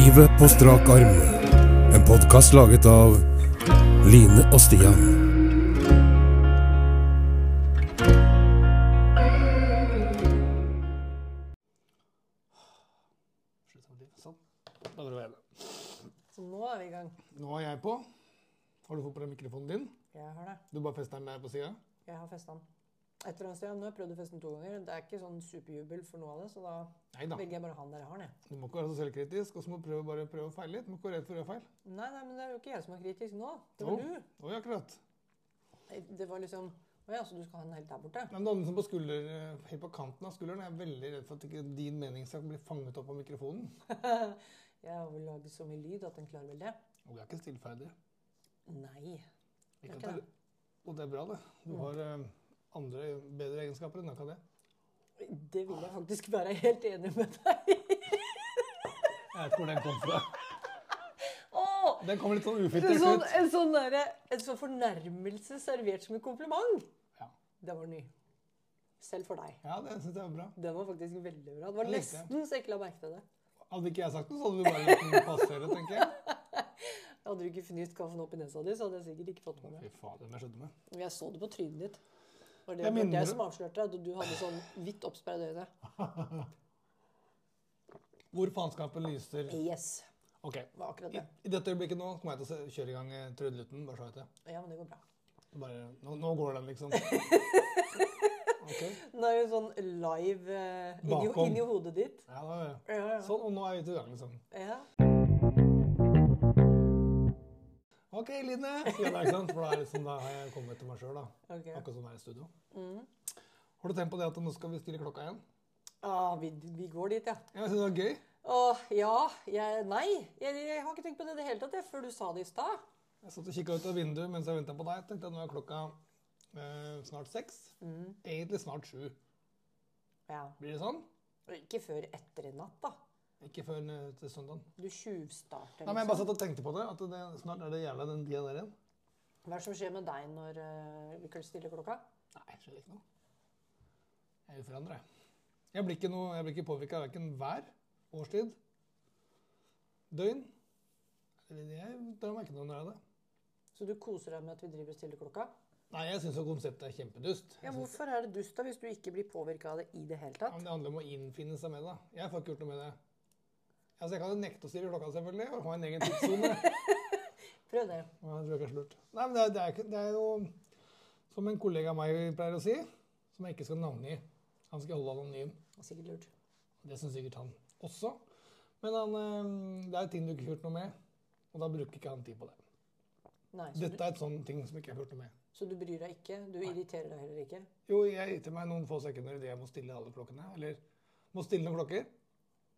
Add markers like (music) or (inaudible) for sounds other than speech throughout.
Livet på strak arm. En podkast laget av Line og Stian. Sånn. Da var det ved. Så nå er vi i gang. Nå er jeg på. Har du fått på deg mikrofonen din? Jeg har det. Du bare fester den der på sida? Jeg har festa den. Et eller annet sted. Nå har jeg prøvd å feste den to ganger. Det er ikke sånn superjubel for noe av det, så da Neida. velger jeg bare han der jeg har den. Du må ikke være så selvkritisk, og så må du prøve, bare prøve å feile litt. Du må ikke være redd for å gjøre feil. Nei, nei, men det er jo ikke jeg som er kritisk nå. Det var var du. Oi, akkurat. Det var liksom Å ja, så du skal ha den helt der borte? Men andre som på skulder, helt på kanten av skulderen, jeg er veldig redd for at ikke din mening skal bli fanget opp av mikrofonen. (laughs) Jeg har vel laget så mye lyd at den klarer vel det. Og vi er ikke stillferdige. Nei. Er ikke det- Og det er bra, det. Du Mm. har eh, andre bedre egenskaper enn akkurat det. Det vil jeg faktisk være helt enig med deg i. Jeg vet ikke hvor den kom fra. Åh! Den kom litt sånn En ufiltrert sånn, ut. en sånn, der, en sånn fornærmelse servert som en kompliment. Ja. Det var ny. Selv for deg. Ja, det syns jeg var bra. Det var faktisk veldig bra. Det var nesten så jeg ikke la merke til det. Hadde ikke jeg sagt noe, så hadde du bare latt den passere, tenker jeg. (laughs) Hadde du ikke fnyst kaffen opp i nesa di, så hadde jeg sikkert ikke fått med Fy meg. fader, men jeg skjønte meg. Jeg så det på trynet ditt. Og det var jeg som avslørte at du hadde sånn hvitt oppsperrede øyne. (laughs) Hvor faenskapen lyser. Yes. Ok. Det var akkurat I, det. I dette øyeblikket nå kommer jeg til å kjøre i gang Trudeluten, trudelutten. Bare så vet jeg. Ja, men det går bra. Bare, nå, nå går den, liksom. (laughs) Okay. Nå er jo sånn live uh, inni, Bakom. inni hodet ditt. Ja, da, ja. Ja, ja. Sånn, og nå er vi til gang, liksom. ja. Ok, Line. sier jeg da, ikke sant? For da, er liksom, da har jeg kommet til meg sjøl, da. Akkurat som det er i studio. Mm. Har du tenkt på det at nå skal vi stille klokka igjen? Ah, vi, vi går dit, ja. Jeg synes det var gøy. Åh, ja. Jeg, nei. Jeg, jeg har ikke tenkt på det i det hele tatt, før du sa det i stad. Jeg satt og kikka ut av vinduet mens jeg venta på deg. Tenkte at nå er klokka eh, snart seks. Mm. Egentlig snart sju. Ja. Blir det sånn? Ikke før etter i natt, da. Ikke før eh, til søndag. Du tjuvstarter, Nei, men jeg bare satt og tenkte på det. At det, snart er det jævla den tida der igjen. Hva er det som skjer med deg når uh, vi kan stille klokka? Nei, det skjer ikke noe. Jeg er jeg. Jeg blir ikke, noe- jeg blir ikke påvirka av verken vær, årstid, døgn. Jeg drar meg ikke noe nær er det. Så du koser deg med at vi driver stille stiller klokka? Nei, jeg syns konseptet er kjempedust. Ja, Hvorfor er det dust da, hvis du ikke blir påvirka av det i det hele Ja, tatt? men det handler om å innfinne seg med det. Jeg får ikke gjort noe med det. Altså, Jeg kan jo nekte å stille klokka, selvfølgelig, og ha en egen tidssone. (laughs) Prøv det. Ja, jeg tror jeg kanskje slurt. Nei, men det er, det, er, det er jo som en kollega av meg pleier å si, som jeg ikke skal navngi. Han skal holde anonym. Det er sikkert lurt. Det syns sikkert han også. Men han, eh, det er ting du ikke har gjort noe med, og da bruker ikke han tid på det. Nei, Dette er et sånn ting som ikke har gjort noe med. så du bryr deg ikke? Du irriterer deg heller ikke? Jo, jeg gitt meg noen få sekunder idet jeg må stille alle klokkene. Eller må stille noen klokker.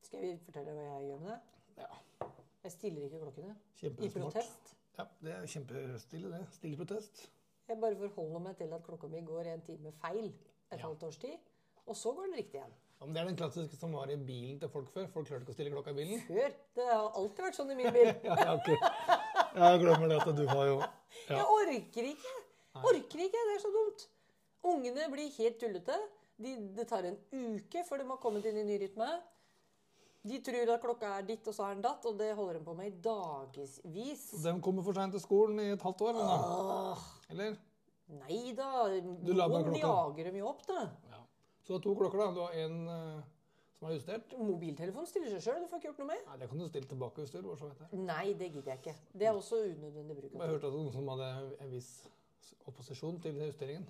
Skal vi fortelle hva jeg gjør med det? Ja, Jeg stiller ikke klokkene. I protest. Ja, det er kjempestille, det. Stille protest. Jeg bare forholder meg til at klokka mi går en time feil et Ja. halvt års tid. Og så går den riktig igjen. Ja, men det er den klassiske som var i bilen til folk før. Folk klarte ikke å stille klokka i bilen. Før. Det har alltid vært sånn i min bil. (laughs) Ja, ja, ok. Jeg glemmer det at du har jo Ja. Jeg orker ikke. Orker ikke. Det er så dumt. Ungene blir helt tullete. De, det tar en uke før de har kommet inn i ny rytme. De tror at klokka er ditt, og så er den datt, og det holder de på med i dagevis. De kommer for seint til skolen i et halvt år. Åh, Eller? nei da. Du Noen jager dem jo opp, da. Ja. Så du har to klokker, da. Du har en uh, som er justert. Mobiltelefonen stiller seg sjøl. Du får ikke gjort noe med. Nei, Det kan du stille tilbake hvis du vil. så vet jeg. Nei, det gidder jeg ikke. Det er også unødvendig bruk Jeg hørte at noen som hadde en viss opposisjon til den justeringen.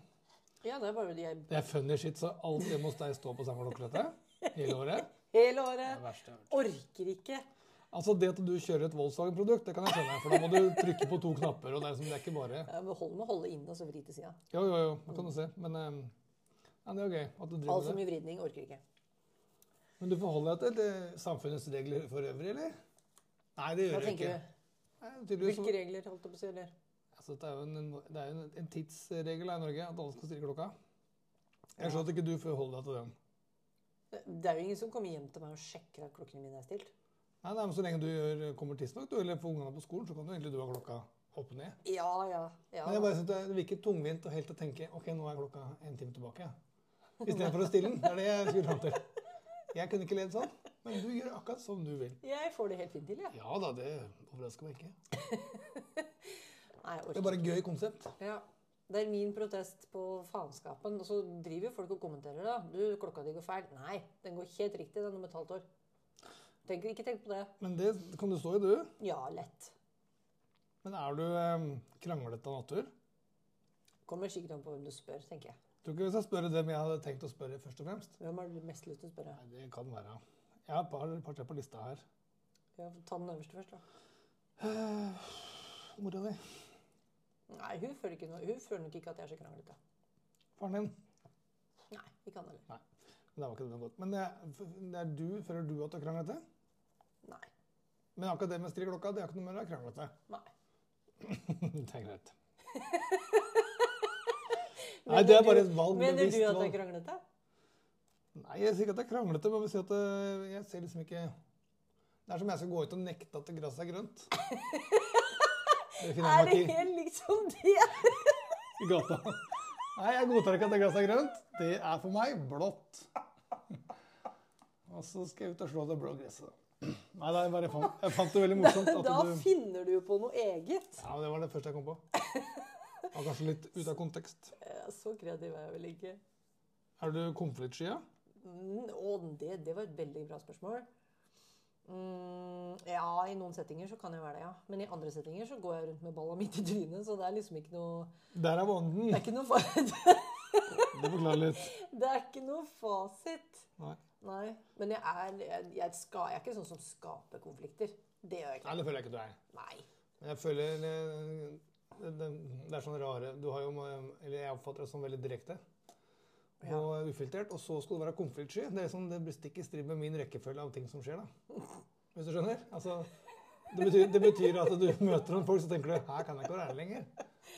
Ja, det er bare de jeg Det er funny shit, så hjemme hos deg står på samme klokkelette hele året. Hele året. det verste jeg. Orker ikke. Altså Det at du kjører et Volkswagen-produkt, det kan jeg skjønne. For da må du trykke på to knapper, og det er, som, det er ikke bare Ja, men Hold med å holde inn og så vri til sida. Jo, jo, jo, det kan du se. Men eh, ja, det er jo gøy at du driver Altfor mye vridning orker ikke. Men du forholder deg til eh, samfunnets regler for øvrig, eller? Nei, det gjør Hva du ikke. Hva tenker du? Hvilke regler, holdt du på å si? Eller? Altså, det er jo en, det er jo en, en tidsregel her i Norge at alle skal stille klokka. Jeg skjønner at ikke du forholder deg til den. Det er jo ingen som kommer hjem til meg og sjekker at klokkene mine er stilt. Nei, nei, men Så lenge du gjør, kommer tidsnok, du, eller får ungene på skolen, så kan du egentlig du ha klokka opp og ned. Ja, ja. ja. Men jeg bare synes det virker tungvint og helt å tenke ok, nå er klokka en time tilbake. Istedenfor å stille den. Det er det jeg skulle fram til. Jeg kunne ikke ledd sånn, men du gjør akkurat som du vil. Jeg får det helt fint til, jeg. Ja da, det overrasker meg ikke. (laughs) Nei, jeg Det er bare et gøy konsept. Ja. Det er min protest på faenskapen. Og så driver jo folk og kommenterer, da. Du, klokka di går feil. Nei, den går helt riktig, den om et halvt år. Tenk, ikke tenk på det. Men det kan du stå i, du. Ja, lett. Men er du eh, kranglete av natur? Kommer sikkert an på hvem du spør, tenker jeg. Tror ikke hvis jeg spør dem jeg hadde tenkt å spørre først og fremst. Hvem har du mest lyst til å spørre? Nei, det kan være. Jeg har et par, par tre på lista her. Ja, ta den øverste først, da. Eh, Mora di. Nei, hun føler, ikke noe, hun føler nok ikke at jeg er så kranglete. Faren din. Nei, ikke han heller. Men det var ikke det godt. Men det, er- det er du, føler du at du er kranglete? Nei. Men akkurat det med stri klokka, det er ikke noe med å være kranglete. (laughs) (laughs) Nei. det er greit. Nei, det er bare et valg. Mener du at valg. er kranglete? Nei, jeg sier ikke at det er kranglete, men jeg at eh, jeg ser liksom ikke Det er som jeg skal gå ut og nekte at gresset er grønt. (laughs) Det Er det helt likt som liksom det? i gata. Nei, jeg godtar ikke at det glasset er grønt. Det er for meg blått. Og så skal jeg ut og slå det blå gresset. Nei, da, er bare fant, jeg fant det veldig morsomt at Da du finner du på noe eget. Ja, det var det første jeg kom på. Det var kanskje litt ute av kontekst. Så kreativ er jeg vel ikke. Er du konfliktsky? Mm, å, det, det var et veldig bra spørsmål. Mm, ja, i noen settinger så kan jeg være det, ja. Men i andre settinger så går jeg rundt med balla midt i trynet, så det er liksom ikke noe Der er Det er ikke noe, fasit (laughs) Det forklarer litt. det er ikke noe fasit. Nei. Nei. Men jeg er, jeg, jeg, skal, jeg er ikke sånn som skaper konflikter. Det gjør jeg ikke. Nei, det føler jeg ikke du er. Nei. Men jeg føler eh, det, det, det er sånn rare Du har jo Eller jeg oppfatter det som veldig direkte. Og ufiltrert. Og så skal du være konfliktsky. Det, sånn, det blir stikk i strid med min rekkefølge av ting som skjer. da. Hvis du skjønner? Altså, det, betyr, det betyr at du møter noen folk, så tenker du her kan jeg ikke være her lenger.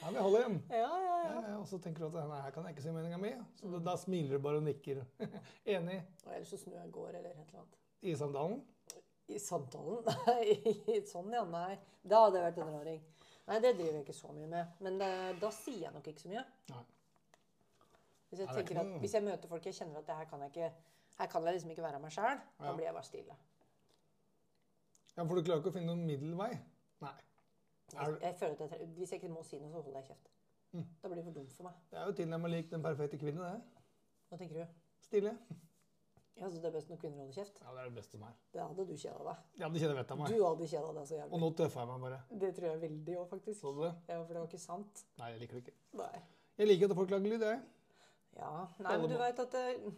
Her må jeg holde igjen. Ja, ja, Ja, ja. ja, og så tenker du at nei, her kan jeg ikke si meninga mi. Så da, da smiler du bare og nikker. (laughs) Enig Og ellers så snur jeg og går, eller et eller annet. i sandalen? I samtalen? (laughs) Nei, sånn ja, nei. Da hadde jeg vært en raring. Nei, det driver jeg ikke så mye med. Men det, da sier jeg nok ikke så mye. Nei. Hvis jeg, er tenker at, hvis jeg møter folk jeg kjenner at det her kan jeg ikke her kan jeg liksom ikke være meg sjæl, da blir jeg bare stille. Ja, For du klarer ikke å finne noen middelvei? Nei. Jeg, jeg føler at jeg, Hvis jeg ikke må si noe, så holder jeg kjeft. Mm. Da blir det for dumt for meg. Det er jo tilnærmet lik den perfekte kvinne, det. Hva tenker du? Stille. Ja, så Det er best når kvinner holder kjeft? Ja, det er det beste som er. Det hadde du kjeda deg. Ja, det kjenner jeg vettet av meg. Du hadde kjeda deg så Og nå tøffer jeg meg bare. Det tror jeg veldig òg, faktisk. Så du det? Ja, For det var ikke sant. Nei, jeg liker det ikke. Nei. Jeg liker at folk lager lyd, jeg. Ja, Nei, men du veit at det,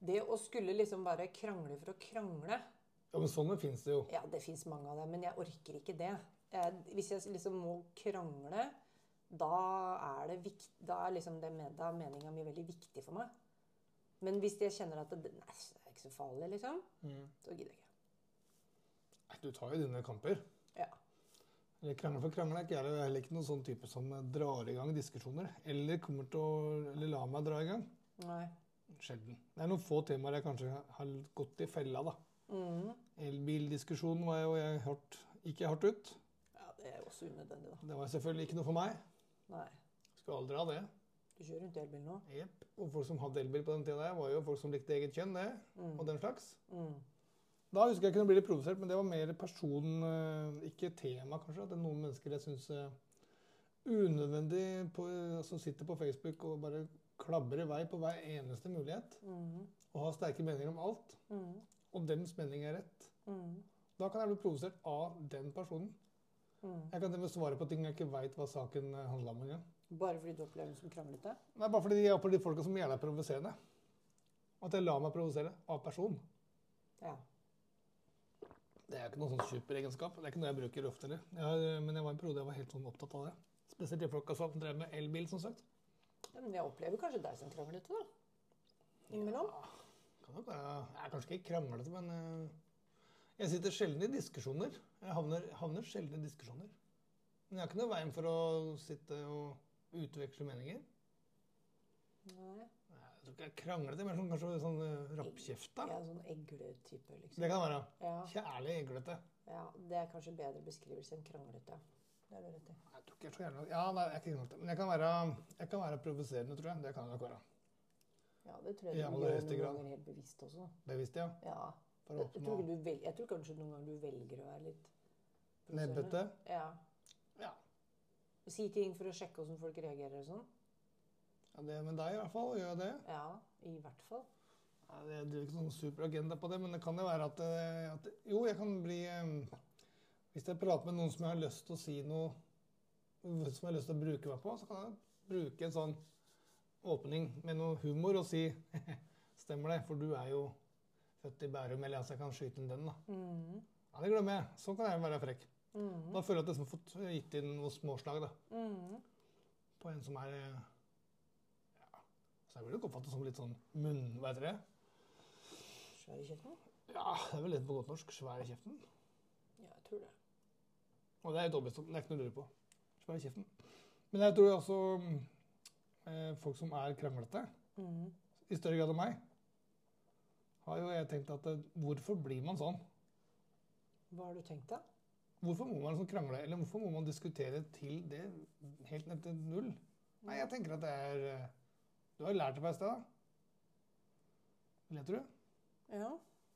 det å skulle liksom bare krangle for å krangle Ja, men sånne fins det jo. Ja, det fins mange av dem, men jeg orker ikke det. Jeg, hvis jeg liksom må krangle, da er det vikt, da er liksom det med, da er meninga mi veldig viktig for meg. Men hvis jeg kjenner at det, nei, det er ikke så farlig, liksom, Mm. så gidder jeg ikke. Du tar jo dine kamper. Ja. Krangle for krangle er ikke jeg er heller ikke noen sånn type som drar i gang diskusjoner. Eller kommer til å Eller la meg dra i gang. Nei. Sjelden. Det er noen få temaer jeg kanskje har gått i fella, da. Mhm. Elbildiskusjonen var jo jeg hardt, ikke hardt ut. Ja, det er også unødvendig, da. Det var selvfølgelig ikke noe for meg. Nei. Skulle aldri ha det. Du kjører rundt elbil nå? Jepp. Og folk som hadde elbil på den tida der, var jo folk som likte eget kjønn, det. Mm. Og den slags. Mm. Da husker jeg kunne bli litt provosert, men det var mer person, eh, ikke tema, kanskje. At det er noen mennesker jeg syns er unødvendig på, som sitter på Facebook og bare klabber i vei på hver eneste mulighet. Mm. Og har sterke meninger om alt. Mm. Og dems mening er rett. Mm. Da kan jeg bli provosert av den personen. Mm. Jeg kan til og med svare på ting jeg ikke veit hva saken handla om engang. Bare fordi du opplever den som kranglete? Nei, bare fordi jeg er på de folka som gjerne er provoserende. At jeg lar meg provosere av personen. Ja. Det er ikke noen sånn superegenskap. Det er ikke noe jeg bruker ofte heller. Jeg har- Men jeg var en periode jeg var helt sånn opptatt av det. Spesielt de folka som drev med elbil, som sagt. Ja, Men jeg opplever kanskje deg som kranglete, da. Innimellom. Ja, kan nok være Jeg er kanskje ikke kranglete, men eh, jeg sitter sjelden i diskusjoner. Jeg havner, havner sjelden i diskusjoner. Men jeg har ikke noe veien for å sitte og utveksle meninger. Nei. Ikke jeg krangler men sånn, kanskje sånn uh, rappkjefta. Ja, sånn egletype, liksom. Det kan være. Ja, Kjærlig eglete. ja, det er kanskje bedre beskrivelse enn kranglete. Det er du rett i. Jeg tror ikke jeg er så gjerne Ja, nei, jeg er ikke kranglete. Men jeg kan være, jeg kan være provoserende, tror jeg. Det kan jeg nok være. Ja, det tror jeg du gjør noen grad. ganger helt bevisst også. Bevisst, ja. Ja. Jeg, jeg, tror oppnå du vel, jeg tror kanskje noen ganger du velger å være litt nebbete. Ja. Ja. Si ting for å sjekke hvordan folk reagerer og sånn. Ja, det med deg i hvert fall, gjør jeg det. Ja, i hvert fall. Ja, det er ikke sånn superagenda på det, men det kan jo være at, eh, at Jo, jeg kan bli eh, Hvis jeg prater med noen som jeg har lyst til å si noe som jeg har lyst til å bruke meg på, så kan jeg bruke en sånn åpning med noe humor og si (laughs) Stemmer det, for du er jo født i Bærum, eller altså jeg kan skyte inn den, da. Mm. Ja, det glemmer jeg. Sånn kan jeg være frekk. Mm. Da føler jeg at jeg liksom har fått gitt inn noe småslag da, Mm. på en som er eh, Så jeg vil nok oppfatte som litt sånn munn... Hva heter det? Svær i kjeften? Ja, det er vel litt på godt norsk. Svær i kjeften. Ja, jeg tror det. Og det er et overbevist om. Det er ikke noe å lure på. Svær i kjeften. Men jeg tror også mm, eh, folk som er kranglete, mm. i større grad enn meg, har jo jeg tenkt at eh, hvorfor blir man sånn? Hva har du tenkt, da? Hvorfor må man sånn krangle, eller hvorfor må man diskutere til det helt ned til null? Nei, jeg tenker at det er eh, Du har lært det på et sted, da. Vil leter du? Ja.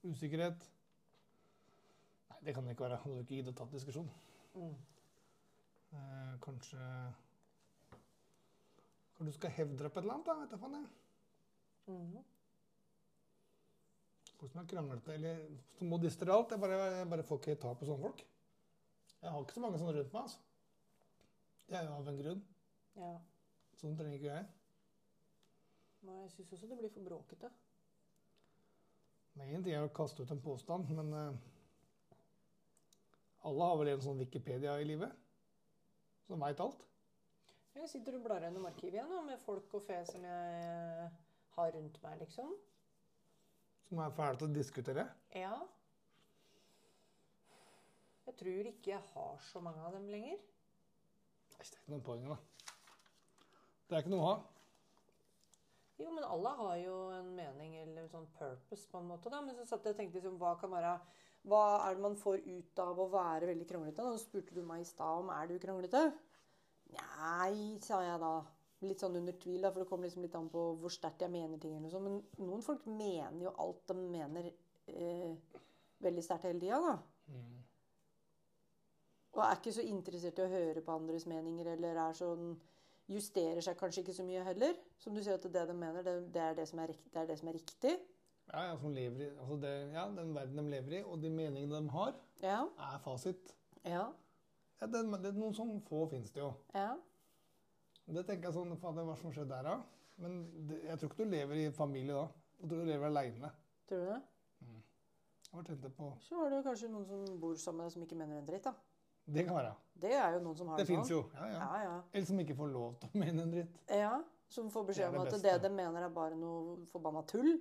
Usikkerhet. Nei, det kan det ikke være. Hadde du ikke giddet å tatt diskusjon. Mm. Eh, kanskje Kanskje du skal hevde deg på et eller annet, da? Vet jeg faen jeg. Mm. Folk som er kranglete, eller som må distre alt. Jeg bare, jeg bare får ikke ta på sånne folk. Jeg har ikke så mange sånne rundt meg, altså. Det er jo av en grunn. Ja. Sånn trenger ikke jeg. Nei, jeg syns også det blir for bråkete. Det er én ting er å kaste ut en påstand, men uh, alle har vel en sånn Wikipedia i livet? Som veit alt? Jeg sitter og blar gjennom arkivet igjen, med folk og fe som jeg har rundt meg, liksom. Som er fæle til å diskutere? Ja. Jeg tror ikke jeg har så mange av dem lenger. Det er ikke noe poeng, da. Det er ikke noe å ha. Jo, men alle har jo en mening eller en sånn purpose, på en måte. da. Men så satt jeg og tenkte liksom, hva kan være Hva er det man får ut av å være veldig kranglete? Nå spurte du meg i stad om er du kranglete. Nei, sa jeg da. Litt sånn under tvil, da, for det kommer liksom litt an på hvor sterkt jeg mener ting. eller noe sånt. Men noen folk mener jo alt de mener eh, veldig sterkt hele tida, da. Og er ikke så interessert i å høre på andres meninger, eller er sånn Justerer seg kanskje ikke så mye heller. Som du sier at det de mener, det, det, er, det, som er, det er det som er riktig. Ja, ja, som lever i, altså det, ja, Den verden de lever i, og de meningene de har, Ja. er fasit. Ja. Ja, det, det, noen sånn få finnes det jo. Ja. Det tenker jeg sånn, fader, Hva som skjedde der, da? Men det, jeg tror ikke du lever i familie da. Jeg tror du lever aleine. Tror du det? Jeg bare tenkte på Så har du kanskje noen som bor sammen med deg som ikke mener en dritt, da. Det kan være. Det er jo noen som har Det det fins sånn. jo. Ja, ja. Ja, ja. Eller som ikke får lov til å mene en dritt. ja. Som får beskjed om at det de mener, er bare noe forbanna tull.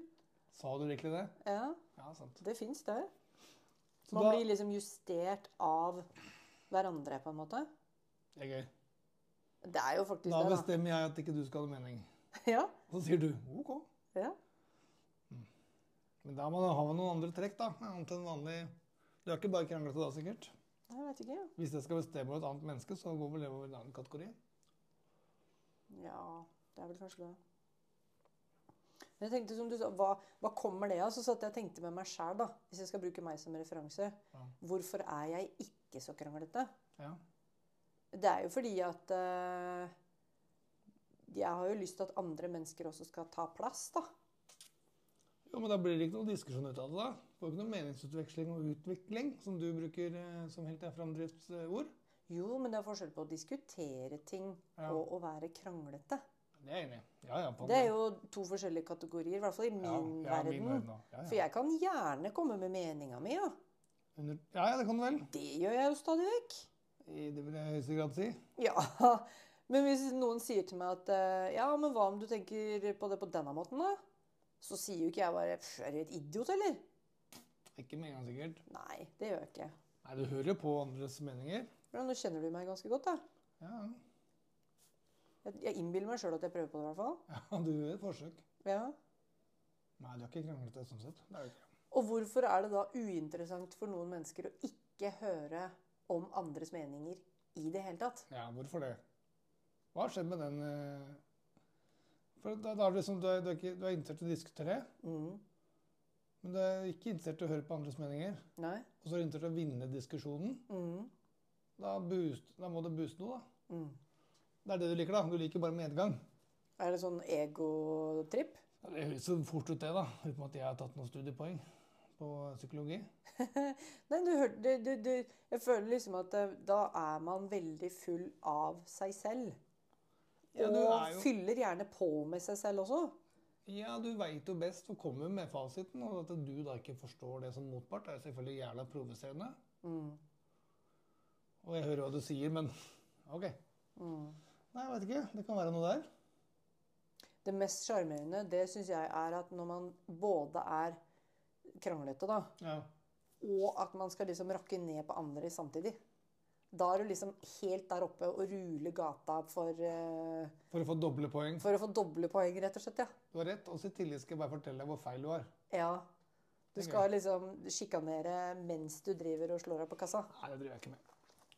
Sa du virkelig det? Ja, Ja, sant. det fins, det. Så Man da, blir liksom justert av hverandre, på en måte. det er gøy. Det er jo faktisk Da det, da. bestemmer jeg at ikke du skal ha mening. (laughs) Ja. Og så sier du OK. ja. Men da må man ha noen andre trekk, da. Annet enn vanlig Du har ikke bare kranglete da, sikkert? Jeg vet ikke. Hvis jeg skal bestemme over et annet menneske, så går vel det over en annen kategori. Ja, det er vel kanskje det. Men jeg tenkte som du sa, hva, hva kommer det av? Så satt jeg og tenkte med meg sjæl, da. Hvis jeg skal bruke meg som referanse. Ja. Hvorfor er jeg ikke så kranglete? Ja. Det er jo fordi at uh, Jeg har jo lyst til at andre mennesker også skal ta plass, da. Jo, men da blir det ikke noen diskusjon ut av det, da. Får ikke noe meningsutveksling og utvikling, som du bruker eh, som helt framdriftsord. Jo, men det er forskjell på å diskutere ting Ja. og å være kranglete. Det er jeg enig i. Ja, ja, på Det er jo to forskjellige kategorier, i hvert fall i min verden. Min verden For jeg kan gjerne komme med meninga mi, ja. Under, ja, ja, det kan du vel. Det gjør jeg jo stadig vekk. Det vil jeg i høyeste grad si. Ja, (laughs) men hvis noen sier til meg at eh, Ja, men hva om du tenker på det på denne måten, da? Så sier jo ikke jeg bare "Pff, Er du et idiot, eller? Ikke med en gang, sikkert. Nei, det gjør jeg ikke. Nei, du hører jo på andres meninger. Ja, nå kjenner du meg ganske godt, da. Ja, Jeg, jeg innbiller meg sjøl at jeg prøver på det, i hvert fall. (laughs) ja du gjør et forsøk. Ja. Nei, du er ikke kranglete sånn sett. Det er du ikke. Og hvorfor er det da uinteressant for noen mennesker å ikke høre om andres meninger i det hele tatt? Ja, hvorfor det? Hva har skjedd med den eh, For da, da er det liksom, du er, du er, ikke, du er interessert i å diskutere, Mm. Men du er ikke interessert i å høre på andres meninger. Nei. Og så er du interessert i å vinne diskusjonen. Mm. Da, boost, da må du booste noe, da. Mm. Det er det du liker, da. Du liker bare medgang. Er det sånn egotripp? Det høres så fort ut, det, da. Uten at jeg har tatt noen studiepoeng på psykologi. (laughs) Nei, du hørte du, du, du, Jeg føler liksom at da er man veldig full av seg selv. Ja, og er fyller gjerne på med seg selv også. Ja, du veit jo best og kommer med fasiten. Og at du da ikke forstår det som motpart, er selvfølgelig jævla provoserende. Mm. Og jeg hører hva du sier, men (laughs) OK. Mm. Nei, jeg vet ikke. Det kan være noe der. Det mest sjarmerende, det syns jeg er at når man både er kranglete, da, Ja. og at man skal liksom rakke ned på andre samtidig. Da er du liksom helt der oppe og ruler gata for, uh, For å få doble poeng. for å få doble poeng, rett og slett. Ja. Du har rett. Og i tillegg skal jeg bare fortelle deg hvor feil du har. ja. Du skal liksom sjikanere mens du driver og slår deg på kassa. Nei, det driver jeg ikke med.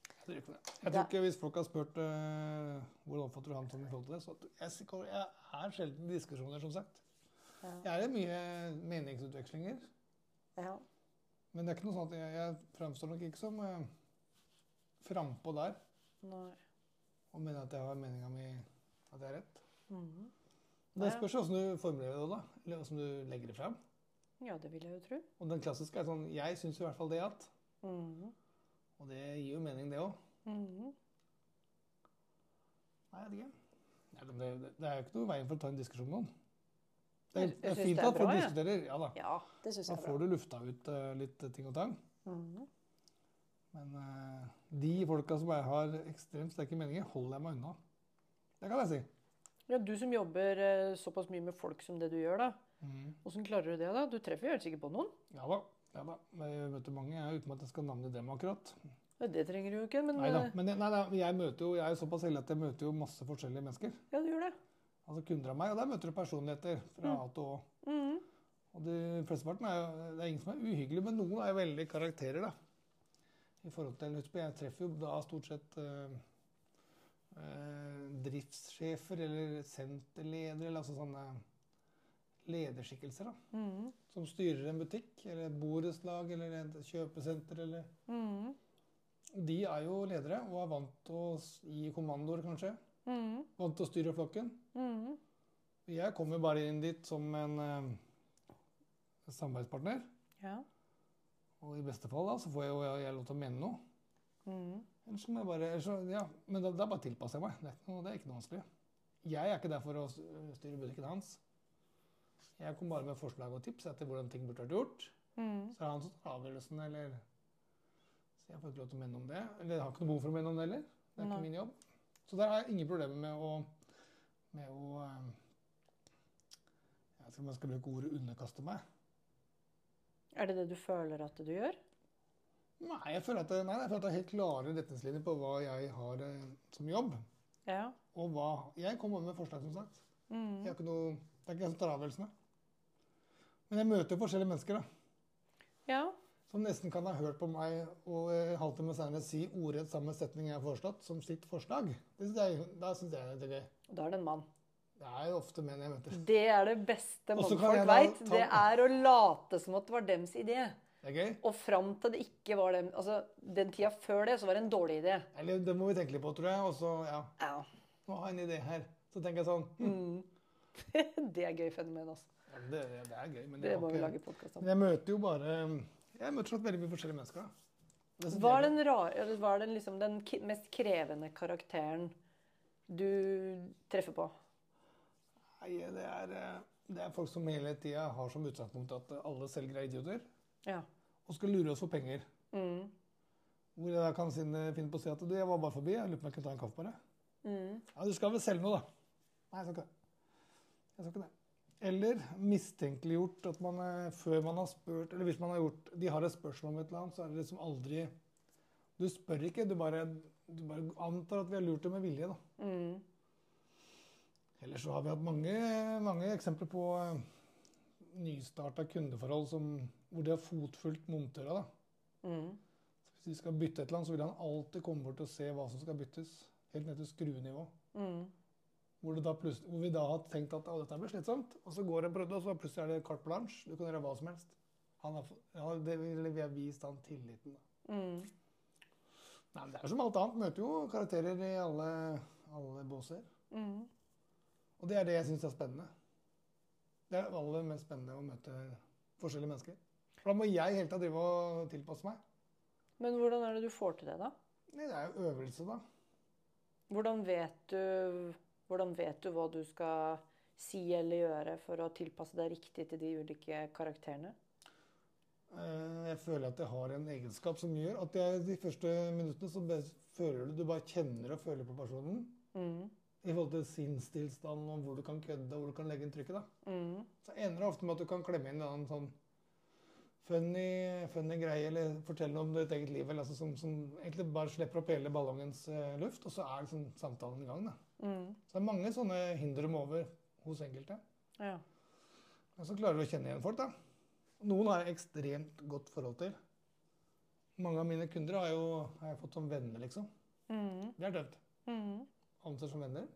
Jeg driver ikke med. Jeg tror ikke Hvis folk har spurt uh, hvordan oppfatter du han som i forhold til det, så jeg, jeg er sjelden i diskusjoner, som sagt. Ja. Jeg er i mye meningsutvekslinger. Ja. Men det er ikke noe at jeg, jeg framstår nok ikke som uh, frampå der Nei. og mener at jeg har meninga mi at jeg er rett. Mhm. Det Ja. spørs åssen du formulerer det, da. Eller åssen du legger det fram. Ja, det vil jeg jo tro. Og den klassiske er sånn Jeg syns i hvert fall det at Mhm. Og det gir jo mening, det òg. Mhm. Nei, jeg vet ikke. Nei, det, det, det er jo ikke noe veien for å ta en diskusjon med noen. Det er, det er fint det at folk diskuterer. Ja da. Ja, det synes Da jeg er får du lufta ut uh, litt eh, ting og tang. Mhm. Men uh, de folka som jeg har ekstremt sterke meninger, holder jeg meg unna. Det kan jeg si. Ja, du som jobber uh, såpass mye med folk som det du gjør, da. Åssen klarer du det, da? Du treffer jo helt sikkert på noen. Ja da. ja da. Jeg møter mange, jeg, uten at jeg skal navne dem akkurat. Ja, det trenger du jo ikke, men Neida. eh, Men jeg, nei, da, jeg, møter jo, jeg er såpass heldig at jeg møter jo masse forskjellige mennesker. ja, du gjør det. Altså kunder av meg, og der møter du personligheter fra A til Å. Mm. Og de flesteparten er jo, det er ingen som er uhyggelig, men noen er jo veldig karakterer, da. I forhold til, husk på, Jeg treffer jo da stort sett eh, eh, driftssjefer eller senterledere, eller altså sånne lederskikkelser, da. Mm. Som styrer en butikk, eller et borettslag, eller et kjøpesenter, eller mm. De er jo ledere og er vant til å gi kommandoer, kanskje. Mm. Vant til å styre flokken. Mhm. Jeg kommer bare inn dit som en eh, samarbeidspartner. Ja. Og i beste fall da, så får jeg jo jeg, jeg lov til å mene noe. Mm. Ellers så må jeg bare, så, ja, men da, da bare tilpasser jeg meg. Det er, noe, det er ikke noe vanskelig. Jeg er ikke der for å styre butikken hans. Jeg kom bare med forslag og tips etter hvordan ting burde vært gjort. Mm. Så er det han som tar avgjørelsen, eller Så jeg får ikke lov til å mene om det. Eller jeg har ikke noe behov for å mene om det heller. Det er ikke min jobb. Så der har jeg ingen problemer med å, med å Jeg vet ikke om jeg skal bruke ordet 'underkaste meg'. Er det det du føler at du gjør? Nei, jeg føler at nei, jeg føler at det er helt klare retningslinjer på hva jeg har eh, som jobb. Ja. Og hva Jeg kommer med forslag, som sagt. Mm. Jeg har ikke noe, det er ikke jeg som tar avgjørelsene. Men jeg møter jo forskjellige mennesker da, Ja. som nesten kan ha hørt på meg og en halvtime senere si ordrett samme setning jeg har foreslått, som sitt forslag. Det synes jeg, da syns jeg det er gøy. Og da er det en mann. Det er jo ofte menn jeg møter. Det er det beste mannfolk veit. ta- Det er å late som at det var dems idé. Og fram til det ikke var dem Altså, den tida før det, så var det en dårlig idé. Eller det må vi tenke litt på, tror jeg. Og så, ja, Ja. har jeg en idé her. Så tenker jeg sånn hm, Mm. (laughs) det er gøy fenomen, altså. ja, det, det er gøy, men Det det må vi lage podkast om. Men jeg møter jo bare Jeg møter veldig mye forskjellige mennesker. da. Er den, rar, er den, liksom, den mest krevende karakteren du treffer på? Nei, det er, eh, det er folk som hele tida har som utgangspunkt at alle selgere er idioter Ja. og skal lure oss for penger. Mm. Hvor jeg da kan finne, på å si at du, jeg var bare forbi, jeg lurer på om jeg kunne ta en kaffe bare. Mm. Ja, du skal vel selge noe, da? Nei, jeg skal ikke det. Jeg skal ikke det. Eller mistenkeliggjort at man eh, før man har spurt Eller hvis man har gjort De har et spørsmål om et eller annet, så er det liksom aldri Du spør ikke, du bare, du bare antar at vi har lurt det med vilje, da. Mm. Ellers så har vi hatt mange, mange eksempler på uh, nystarta kundeforhold som, hvor de har fotfulgt montøra. Mm. Hvis vi skal bytte et eller annet, så vil han alltid komme bort og se hva som skal byttes. Helt ned til skruenivå. Mm. Hvor, hvor vi da har tenkt at dette blir slitsomt, og så går det en periode, og så plutselig er det carte blanche. Du kan gjøre hva som helst. Han har, ja, det, vi har vist han tilliten. Da. Mm. Nei, men det er som alt annet. Møter jo karakterer i alle, alle båser. Mm. Og det er det jeg syns er spennende. Det er aller mest spennende å møte forskjellige mennesker. For da må jeg hele tida drive og tilpasse meg. Men hvordan er det du får til det, da? Det er jo øvelse, da. Hvordan vet du, hvordan vet du hva du skal si eller gjøre for å tilpasse deg riktig til de ulike karakterene? Eh, Jeg føler at jeg har en egenskap som gjør at jeg, de første minuttene så føler du Du bare kjenner og føler på personen. Mm. I forhold til sinnstilstanden og hvor du kan kødde og hvor du kan legge inn trykket. da. Mm. Så ender det ofte med at du kan klemme inn en sånn funny, funny greie eller fortelle om ditt eget liv. Eller, altså, som, som egentlig bare slipper opp hele ballongens uh, luft, og så er liksom samtalen i gang. da. Mm. Så det er mange sånne hinder om over hos enkelte. Ja. Men så klarer du å kjenne igjen folk, da. Noen har jeg ekstremt godt forhold til. Mange av mine kunder har, jo, har jeg fått som venner, liksom. Mm. Det er tøft. Mm. Anser som venner.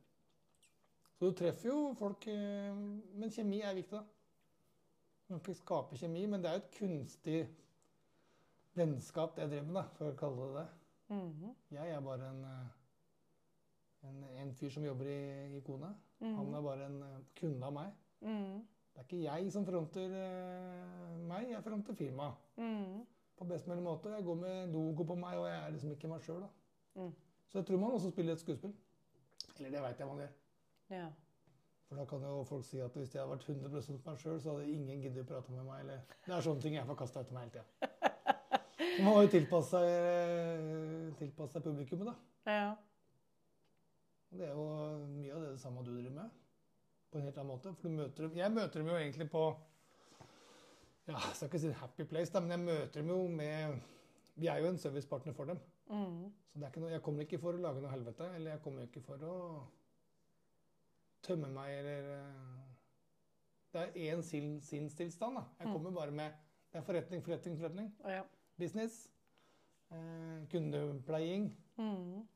Så du treffer jo folk eh, Men kjemi er viktig, da. Man kan ikke skape kjemi, men det er jo et kunstig vennskap det jeg driver med, da, for å kalle det det. Mm. Jeg er bare en, eh, en, en fyr som jobber i, i Kone. Han Mm. er bare en eh, kunde av meg. Mm. Det er ikke jeg som fronter meg, jeg fronter firmaet. Mm. På best mulig måte. Jeg går med logo på meg, og jeg er liksom ikke meg sjøl. Mm. Så jeg tror man også spiller et skuespill. Eller det veit jeg man gjør. Ja. For da kan jo folk si at hvis jeg hadde vært 100 meg sjøl, så hadde ingen giddet å prate med meg. Eller det er sånne ting jeg får kasta etter meg hele tida. Så man må jo tilpasse seg, seg publikummet, da. ja. Det er jo mye av det, det samme du driver med. På en helt annen måte. For du møter dem Jeg møter dem jo egentlig på ja, Jeg skal ikke si happy place, da, men jeg møter dem jo med Vi er jo en servicepartner for dem. Mm. Så det er ikke noe, jeg kommer ikke for å lage noe helvete. Eller jeg kommer ikke for å tømme meg eller eh, Det er én sin- sinnstilstand, da. Jeg Mm. kommer bare med Det er forretning, forretning, forretning. Ja. Business. Eh, kundepleiing. Mm.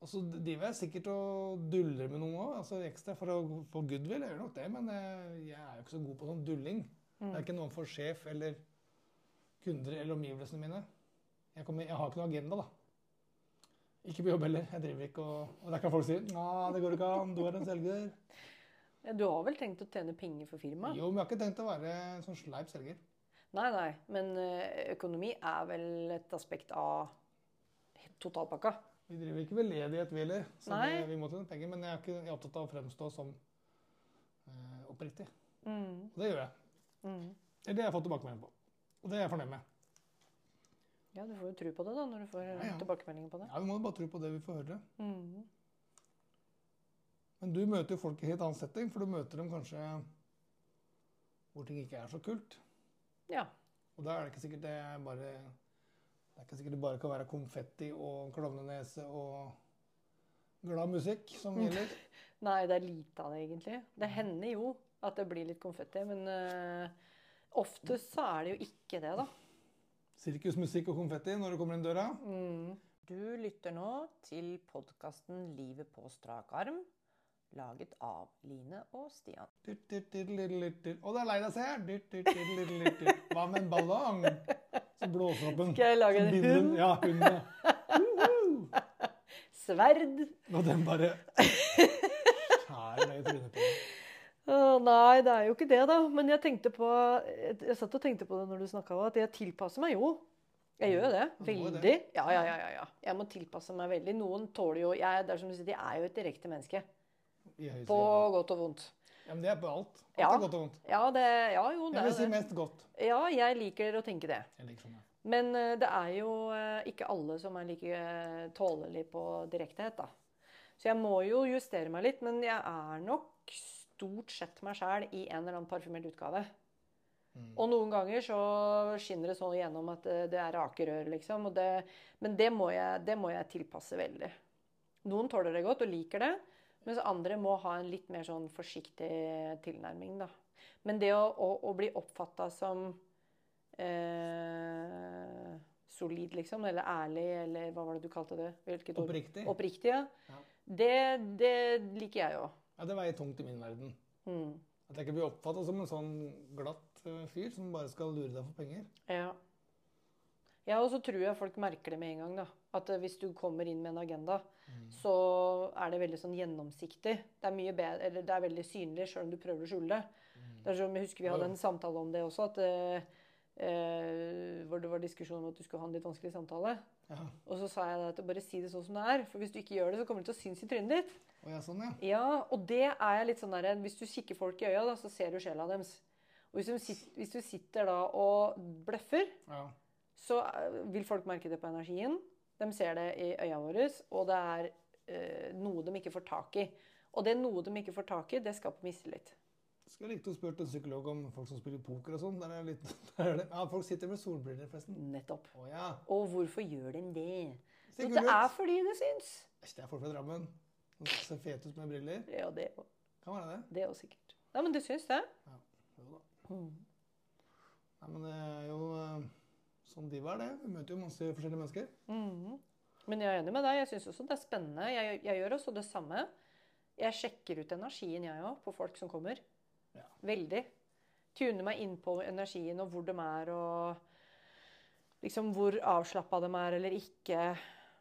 Og så driver jeg sikkert og duller med noen òg, altså ekstra for å få goodwill. Jeg gjør nok det, men eh, jeg er jo ikke så god på sånn dulling. Mm. noen for sjef eller kunder eller omgivelsene mine. Jeg, kommer, jeg har ikke noe agenda, da. Ikke på jobb heller. Jeg driver ikke og Og der kan folk si Nei, det går ikke an, du er en selger. Du har vel tenkt å tjene penger for firmaet? Jo, men jeg har ikke tenkt å være en sånn sleip selger. Nei, nei. Men eh, økonomi er vel et aspekt av totalpakka? Vi driver ikke veldedighet, vi heller. Så det, vi må tjene penger. Men jeg er ikke jeg er opptatt av å fremstå som eh, oppriktig. Mm. Og det gjør jeg. Mm. Det er det jeg har fått tilbakemelding på. Og det er jeg fornøyd med. Ja, du får jo tro på det da, når du får eh, Ja, ja. tilbakemeldinger på det. Ja, Vi må jo bare tro på det vi får høre. Mm. Men du møter jo folk i helt annen setting, for du møter dem kanskje hvor ting ikke er så kult. Ja. Og da er det ikke sikkert det er bare Det er ikke sikkert det bare kan være konfetti og klovnenese og glad musikk som (laughs) gjelder. Nei, det er lite av det, egentlig. Det hender jo at det blir litt konfetti, men uh, oftest så er det jo ikke det, da. Sirkusmusikk og konfetti når du kommer inn døra. Mm. Du lytter nå til podkasten 'Livet på strak arm', laget av Line og Stian. Og det er lei deg, ser. Hva med en ballong? Så blåser opp en Skal jeg lage en hund? Ja, hund. ja. (laughs) Sverd! Og den bare skjærer deg i trynet på deg. Å, nei, det er jo ikke det, da. Men jeg tenkte på Jeg, jeg satt og tenkte på det når du snakka, at jeg tilpasser meg jo. Jeg gjør jo det. Veldig. Ja, ja, ja, ja, ja. Jeg må tilpasse meg veldig. Noen tåler jo jeg, Det er som du sier, de er jo et direkte menneske. På godt og vondt. Ja, men det er på alt. Alt Ja. er godt og vondt. Ja, det, ja jo, det Jeg vil si mest godt. Ja, jeg liker å tenke det. Jeg liker sånn, ja. Men eh, det er jo eh, ikke alle som er like tålelig tålelige på direktehet, da. Så jeg må jo justere meg litt, men jeg er nok stort sett meg sjæl i en eller annen parfymert utgave. Mm. Og noen ganger så skinner det sånn igjennom at det, det er rake rør, liksom. Det, men det må, jeg, det må jeg tilpasse veldig. Noen tåler det godt og liker det, mens andre må ha en litt mer sånn forsiktig tilnærming, da. Men det å, å, å bli oppfatta som eh, solid, liksom, eller ærlig, eller hva var det du kalte det? Oppriktig. Oppriktig, ja. Ja. Det, det liker jeg jo. Ja, det veier tungt i min verden. Mm. At jeg ikke blir oppfatta som en sånn glatt eh, fyr som bare skal lure deg for penger. Ja. Ja, og så tror jeg folk merker det med en gang. da. At eh, hvis du kommer inn med en agenda, så er det veldig sånn gjennomsiktig. Det er mye bedre, eller det er veldig synlig sjøl om du prøver å skjule det. Det er som, Jeg husker vi hadde en samtale om det også, at eh, eh, hvor det var diskusjon om at du skulle ha en litt vanskelig samtale. Ja. Og så sa jeg det at bare si det sånn som det er, for hvis du ikke gjør det, så kommer det til å synes i trynet ditt. Og jeg er sånn, ja. Ja, og det er jeg litt sånn der, Hvis du kikker folk i øya, da, så ser du sjela deres. Og hvis du, hvis du sitter da og bløffer, ja. så eh, vil folk merke det på energien. De ser det i øya våre, og det er øh, noe de ikke får tak i. Og det noe de ikke får tak i, det skaper mistillit. Skulle likt å spørre en psykolog om folk som spiller poker og sånn. (laughs) Ja, folk sitter med solbriller, forresten. Nettopp. Å ja. Og hvorfor gjør de det? Så det er fordi det syns. Det er folk fra Drammen. Som ser fete ut med briller. Ja, det òg. Kan være det. Det òg sikkert. Ja, men du syns det? Ja. Jo da. Nei, men det er jo eh, sånn de var, det. Vi møter jo masse forskjellige mennesker. Mm. Men jeg er enig med deg. Jeg syns også det er spennende. Jeg, jeg gjør også det samme. Jeg sjekker ut energien, jeg òg, på folk som kommer. Ja. Veldig. Tune meg inn på energien og hvor de er, og liksom hvor avslappa de er eller ikke.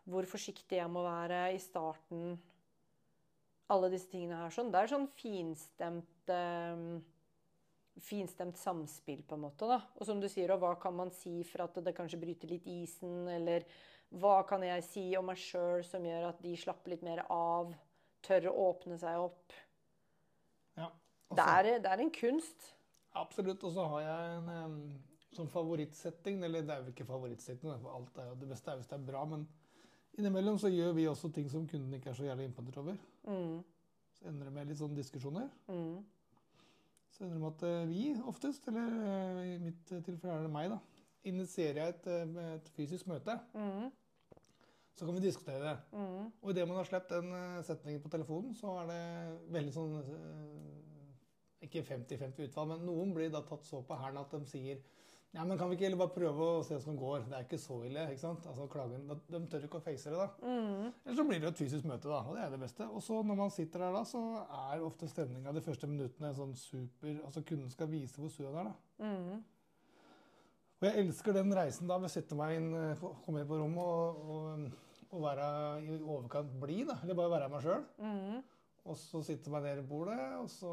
Hvor forsiktig jeg må være i starten. Alle disse tingene her. Sånn. Det er sånn finstemt um, finstemt samspill, på en måte. da. Og som du sier, og hva kan man si for at det kanskje bryter litt isen? Eller hva kan jeg si om meg sjøl som gjør at de slapper litt mer av? Tør å åpne seg opp? Det er, det er en kunst. Absolutt. Og så har jeg en em, sånn favorittsetting. Eller det er jo ikke favorittsetting, for alt er jo det beste er hvis det er bra. Men innimellom så gjør vi også ting som kunden ikke er så jævlig imponert over. Mm, Så ender det med litt sånne diskusjoner. mm, Så ender det med at eh, vi oftest, eller eh, i mitt tilfelle er det meg, da, initierer jeg et, eh, et fysisk møte. mm, Så kan vi diskutere det. mm. Og idet man har sluppet den setningen på telefonen, så er det veldig sånn Ikke 50-50 utfall, men noen blir da tatt så på hælen at de sier ja, men kan vi ikke heller bare prøve å se hvordan det går? Det er ikke så ille. ikke sant? Altså klagen, De tør ikke å face det, da. Mm. Eller så blir det et fysisk møte, da. Og det er det beste. Og så når man sitter der da, så er ofte stemninga de første minuttene sånn super Altså kunden skal vise hvor sur han er, da. Mm. Og jeg elsker den reisen da ved å sette meg inn, eh, komme inn på rommet og, og, og være i overkant blid, da. Eller bare være meg sjøl. Mm. Og så sitter man nede i bordet og så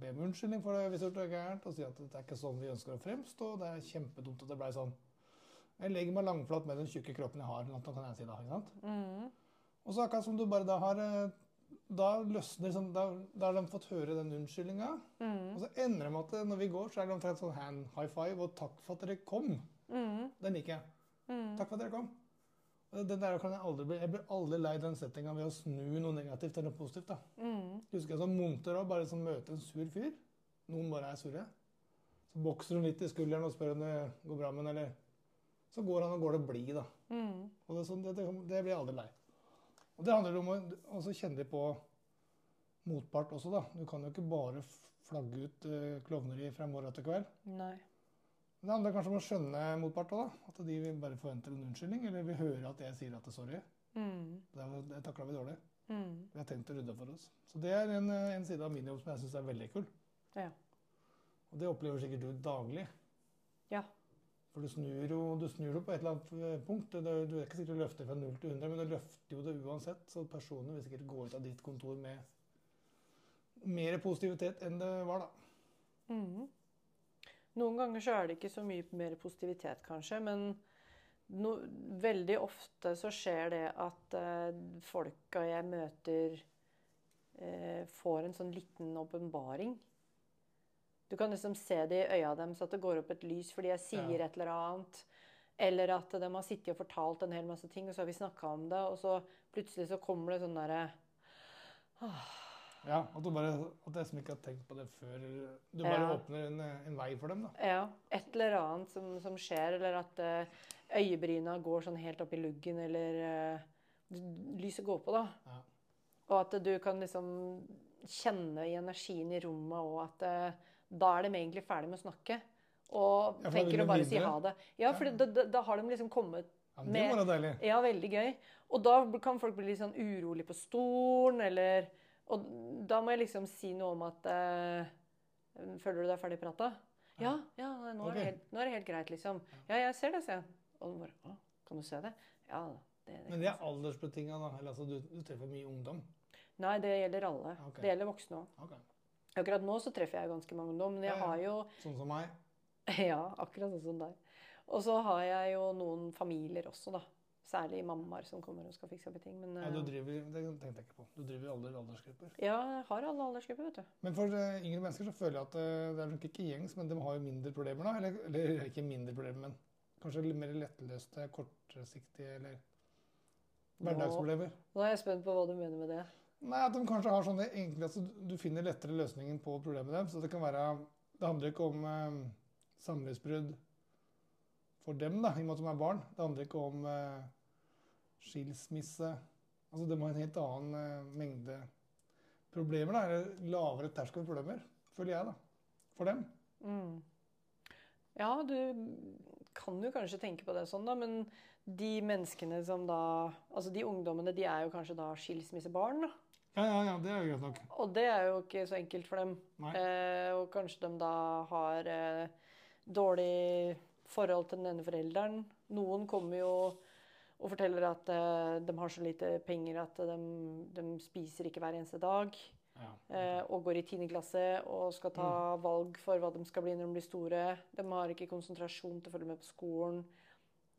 ber om unnskyldning for det hvis det er gærent, og sier at det er ikke sånn vi ønsker å fremstå. Det er kjempedumt at det blei sånn. Jeg legger meg langflat med den tjukke kroppen jeg har. noe kan jeg si da, ikke sant? Mm. Og så akkurat som du bare da har eh, Da løsner sånn, da, da har de fått høre den unnskyldninga. Mm. Og så ender det med at eh, når vi går, så er det omtrent sånn hand high five og 'takk for at dere kom'. Mm. Den liker jeg. Mm. Takk for at dere kom. Den der kan jeg aldri bli Jeg blir aldri lei den settinga ved å snu noe negativt til noe positivt. da. Mm. Husker jeg som monter òg, bare som møter en sur fyr. Noen bare er sure. Så bokser hun litt i skulderen og spør om det går bra med henne, eller Så går han og går det blid, da. Mm. Og det, sånn, det, det, det blir jeg aldri lei. Og det handler om å kjenne på motpart også, da. Du kan jo ikke bare flagge ut uh, klovneri fra morgen til kveld. Nei. Det handler kanskje om å skjønne motparten. da. At de vil bare forventer en unnskyldning, eller vil høre at jeg sier at det er sorry. Mm. Det, det takla vi dårlig. Mm. Vi har tenkt å rydde for oss. Så det er en, en side av min jobb som jeg syns er veldig kul. Ja. Og det opplever sikkert du daglig. Ja. For du snur jo du snur jo på et eller annet eh, punkt. Det, du er ikke sikkert du løfter fra 0 til 100, men du løfter jo det uansett. Så personene vil sikkert gå ut av ditt kontor med mer positivitet enn det var, da. Mhm. Noen ganger så er det ikke så mye mer positivitet, kanskje, men no, veldig ofte så skjer det at eh, folka jeg møter, eh, får en sånn liten åpenbaring. Du kan liksom se det i øya deres at det går opp et lys fordi jeg sier Ja. et eller annet. Eller at de har sittet og fortalt en hel masse ting, og så har vi snakka om det, og så plutselig så kommer det sånn derre Ja, At du bare, at jeg som ikke har tenkt på det før Du bare Ja. åpner en, en vei for dem, da. Ja, et eller annet som, som skjer, eller at eh, øyebryna går sånn helt opp i luggen, eller uh, lyset går på, da. Ja. Og at du kan liksom kjenne i energien i rommet, og at uh, da er de egentlig ferdig med å snakke. Og Ja, da tenker å bare si ha det. Ja, for da, da, da har de liksom kommet Ja, det Med- det må deilig. Ja, veldig gøy. Og da kan folk bli litt sånn urolig på stolen, eller Og da må jeg liksom si noe om at eh, Føler du deg ferdig prata? Ja, ja, nå er, det helt, nå er det helt greit, liksom. Ja, jeg ser det, sier jeg. Og bare Å, kan du se det? Ja, det, det Men det er aldersbetinga, da? Eller altså, du, du treffer mye ungdom? Nei, det gjelder alle. Okay. Det gjelder voksne òg. Okay. Akkurat nå så treffer jeg ganske mange ungdom, men jeg har jo Sånn som meg? (laughs) Ja, akkurat sånn som deg. Og så har jeg jo noen familier også, da. Særlig mammaer som kommer og skal fikse opp i ting. Men Ja, du eh, driver, det tenkte jeg ikke på. Du driver alle aldersgrupper. ja, jeg har alle aldersgrupper, vet du. Men for eh, yngre mennesker så føler jeg at eh, det er nok ikke gjengs, men de har jo mindre problemer da. Eller, eller (laughs) ikke mindre problemer, men kanskje litt mer lettløste, kortsiktige eller hverdagsproblemer. Nå er jeg spent på hva du mener med det. Nei, at de kanskje har sånne enkle altså, Du finner lettere løsningen på problemet deres. Så det kan være Det handler ikke om eh, samlivsbrudd for dem, da, i og med at de er barn. Det handler ikke om eh, skilsmisse. Altså, de har en helt annen eh, mengde problemer, da. Eller lavere terskel for problemer, føler jeg, da. For dem. Mm. Ja, du kan jo kanskje tenke på det sånn, da, men de menneskene som da Altså de ungdommene, de er jo kanskje da skilsmissebarn, da. Ja, ja, ja, det er jo greit nok. Og det er jo ikke så enkelt for dem. Eh, og kanskje de da har eh, dårlig forhold til den ene forelderen. Noen kommer jo og forteller at uh, de har så lite penger at de, de spiser ikke hver eneste dag. Ja. Eh, og går i 10. klasse og skal ta valg for hva de skal bli når de blir store. De har ikke konsentrasjon til å følge med på skolen.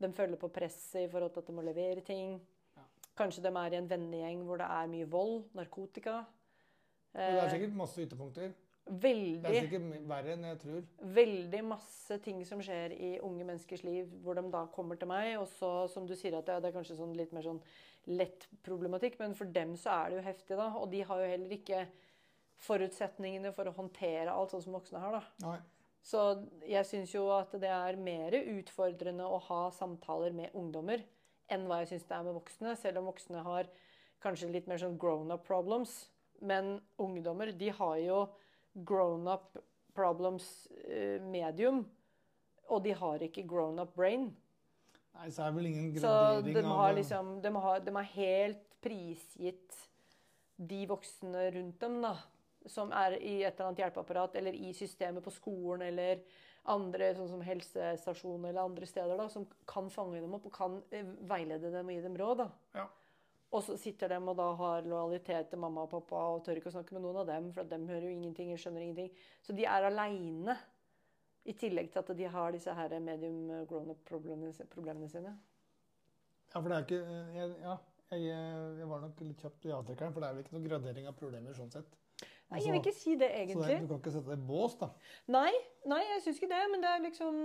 De følger på presset i forhold til at de må levere ting. Ja. Kanskje de er i en vennegjeng hvor det er mye vold, narkotika. Og det er Eh, sikkert masse ytterpunkter. Det veldig, er sikkert verre enn jeg tror. veldig masse ting som skjer i unge menneskers liv, hvor de da kommer til meg. Og så, som du sier, at det, det er kanskje sånn litt mer sånn lett problematikk, men for dem så er det jo heftig, da. Og de har jo heller ikke forutsetningene for å håndtere alt sånn som voksne har, da. Nei. Så jeg syns jo at det er mer utfordrende å ha samtaler med ungdommer enn hva jeg syns det er med voksne, selv om voksne har kanskje litt mer sånn grown up problems. Men ungdommer, de har jo grown up problems eh, medium, og de har ikke grown up brain. Nei, så er det vel ingen Så gradering de har liksom De har, de har helt prisgitt de voksne rundt dem, da. Som er i et eller annet hjelpeapparat, eller i systemet på skolen, eller andre, sånn som helsestasjoner eller andre steder, da, som kan fange dem opp og kan eh, veilede dem og gi dem råd. da. Ja. Og så sitter de og da har lojalitet til mamma og pappa og tør ikke å snakke med noen av dem, for at de hører jo ingenting, skjønner ingenting. Så de er aleine. I tillegg til at de har disse her medium grown up-problemene sine. Ja, for det er ikke jeg, Ja, jeg, jeg var nok litt kjapt i avtrekkeren, for det er vel ikke noen gradering av problemer sånn sett. Nei, jeg vil ikke si det så egentlig. det, du kan ikke sette det i bås, da. Nei, nei, jeg syns ikke det. Men det er liksom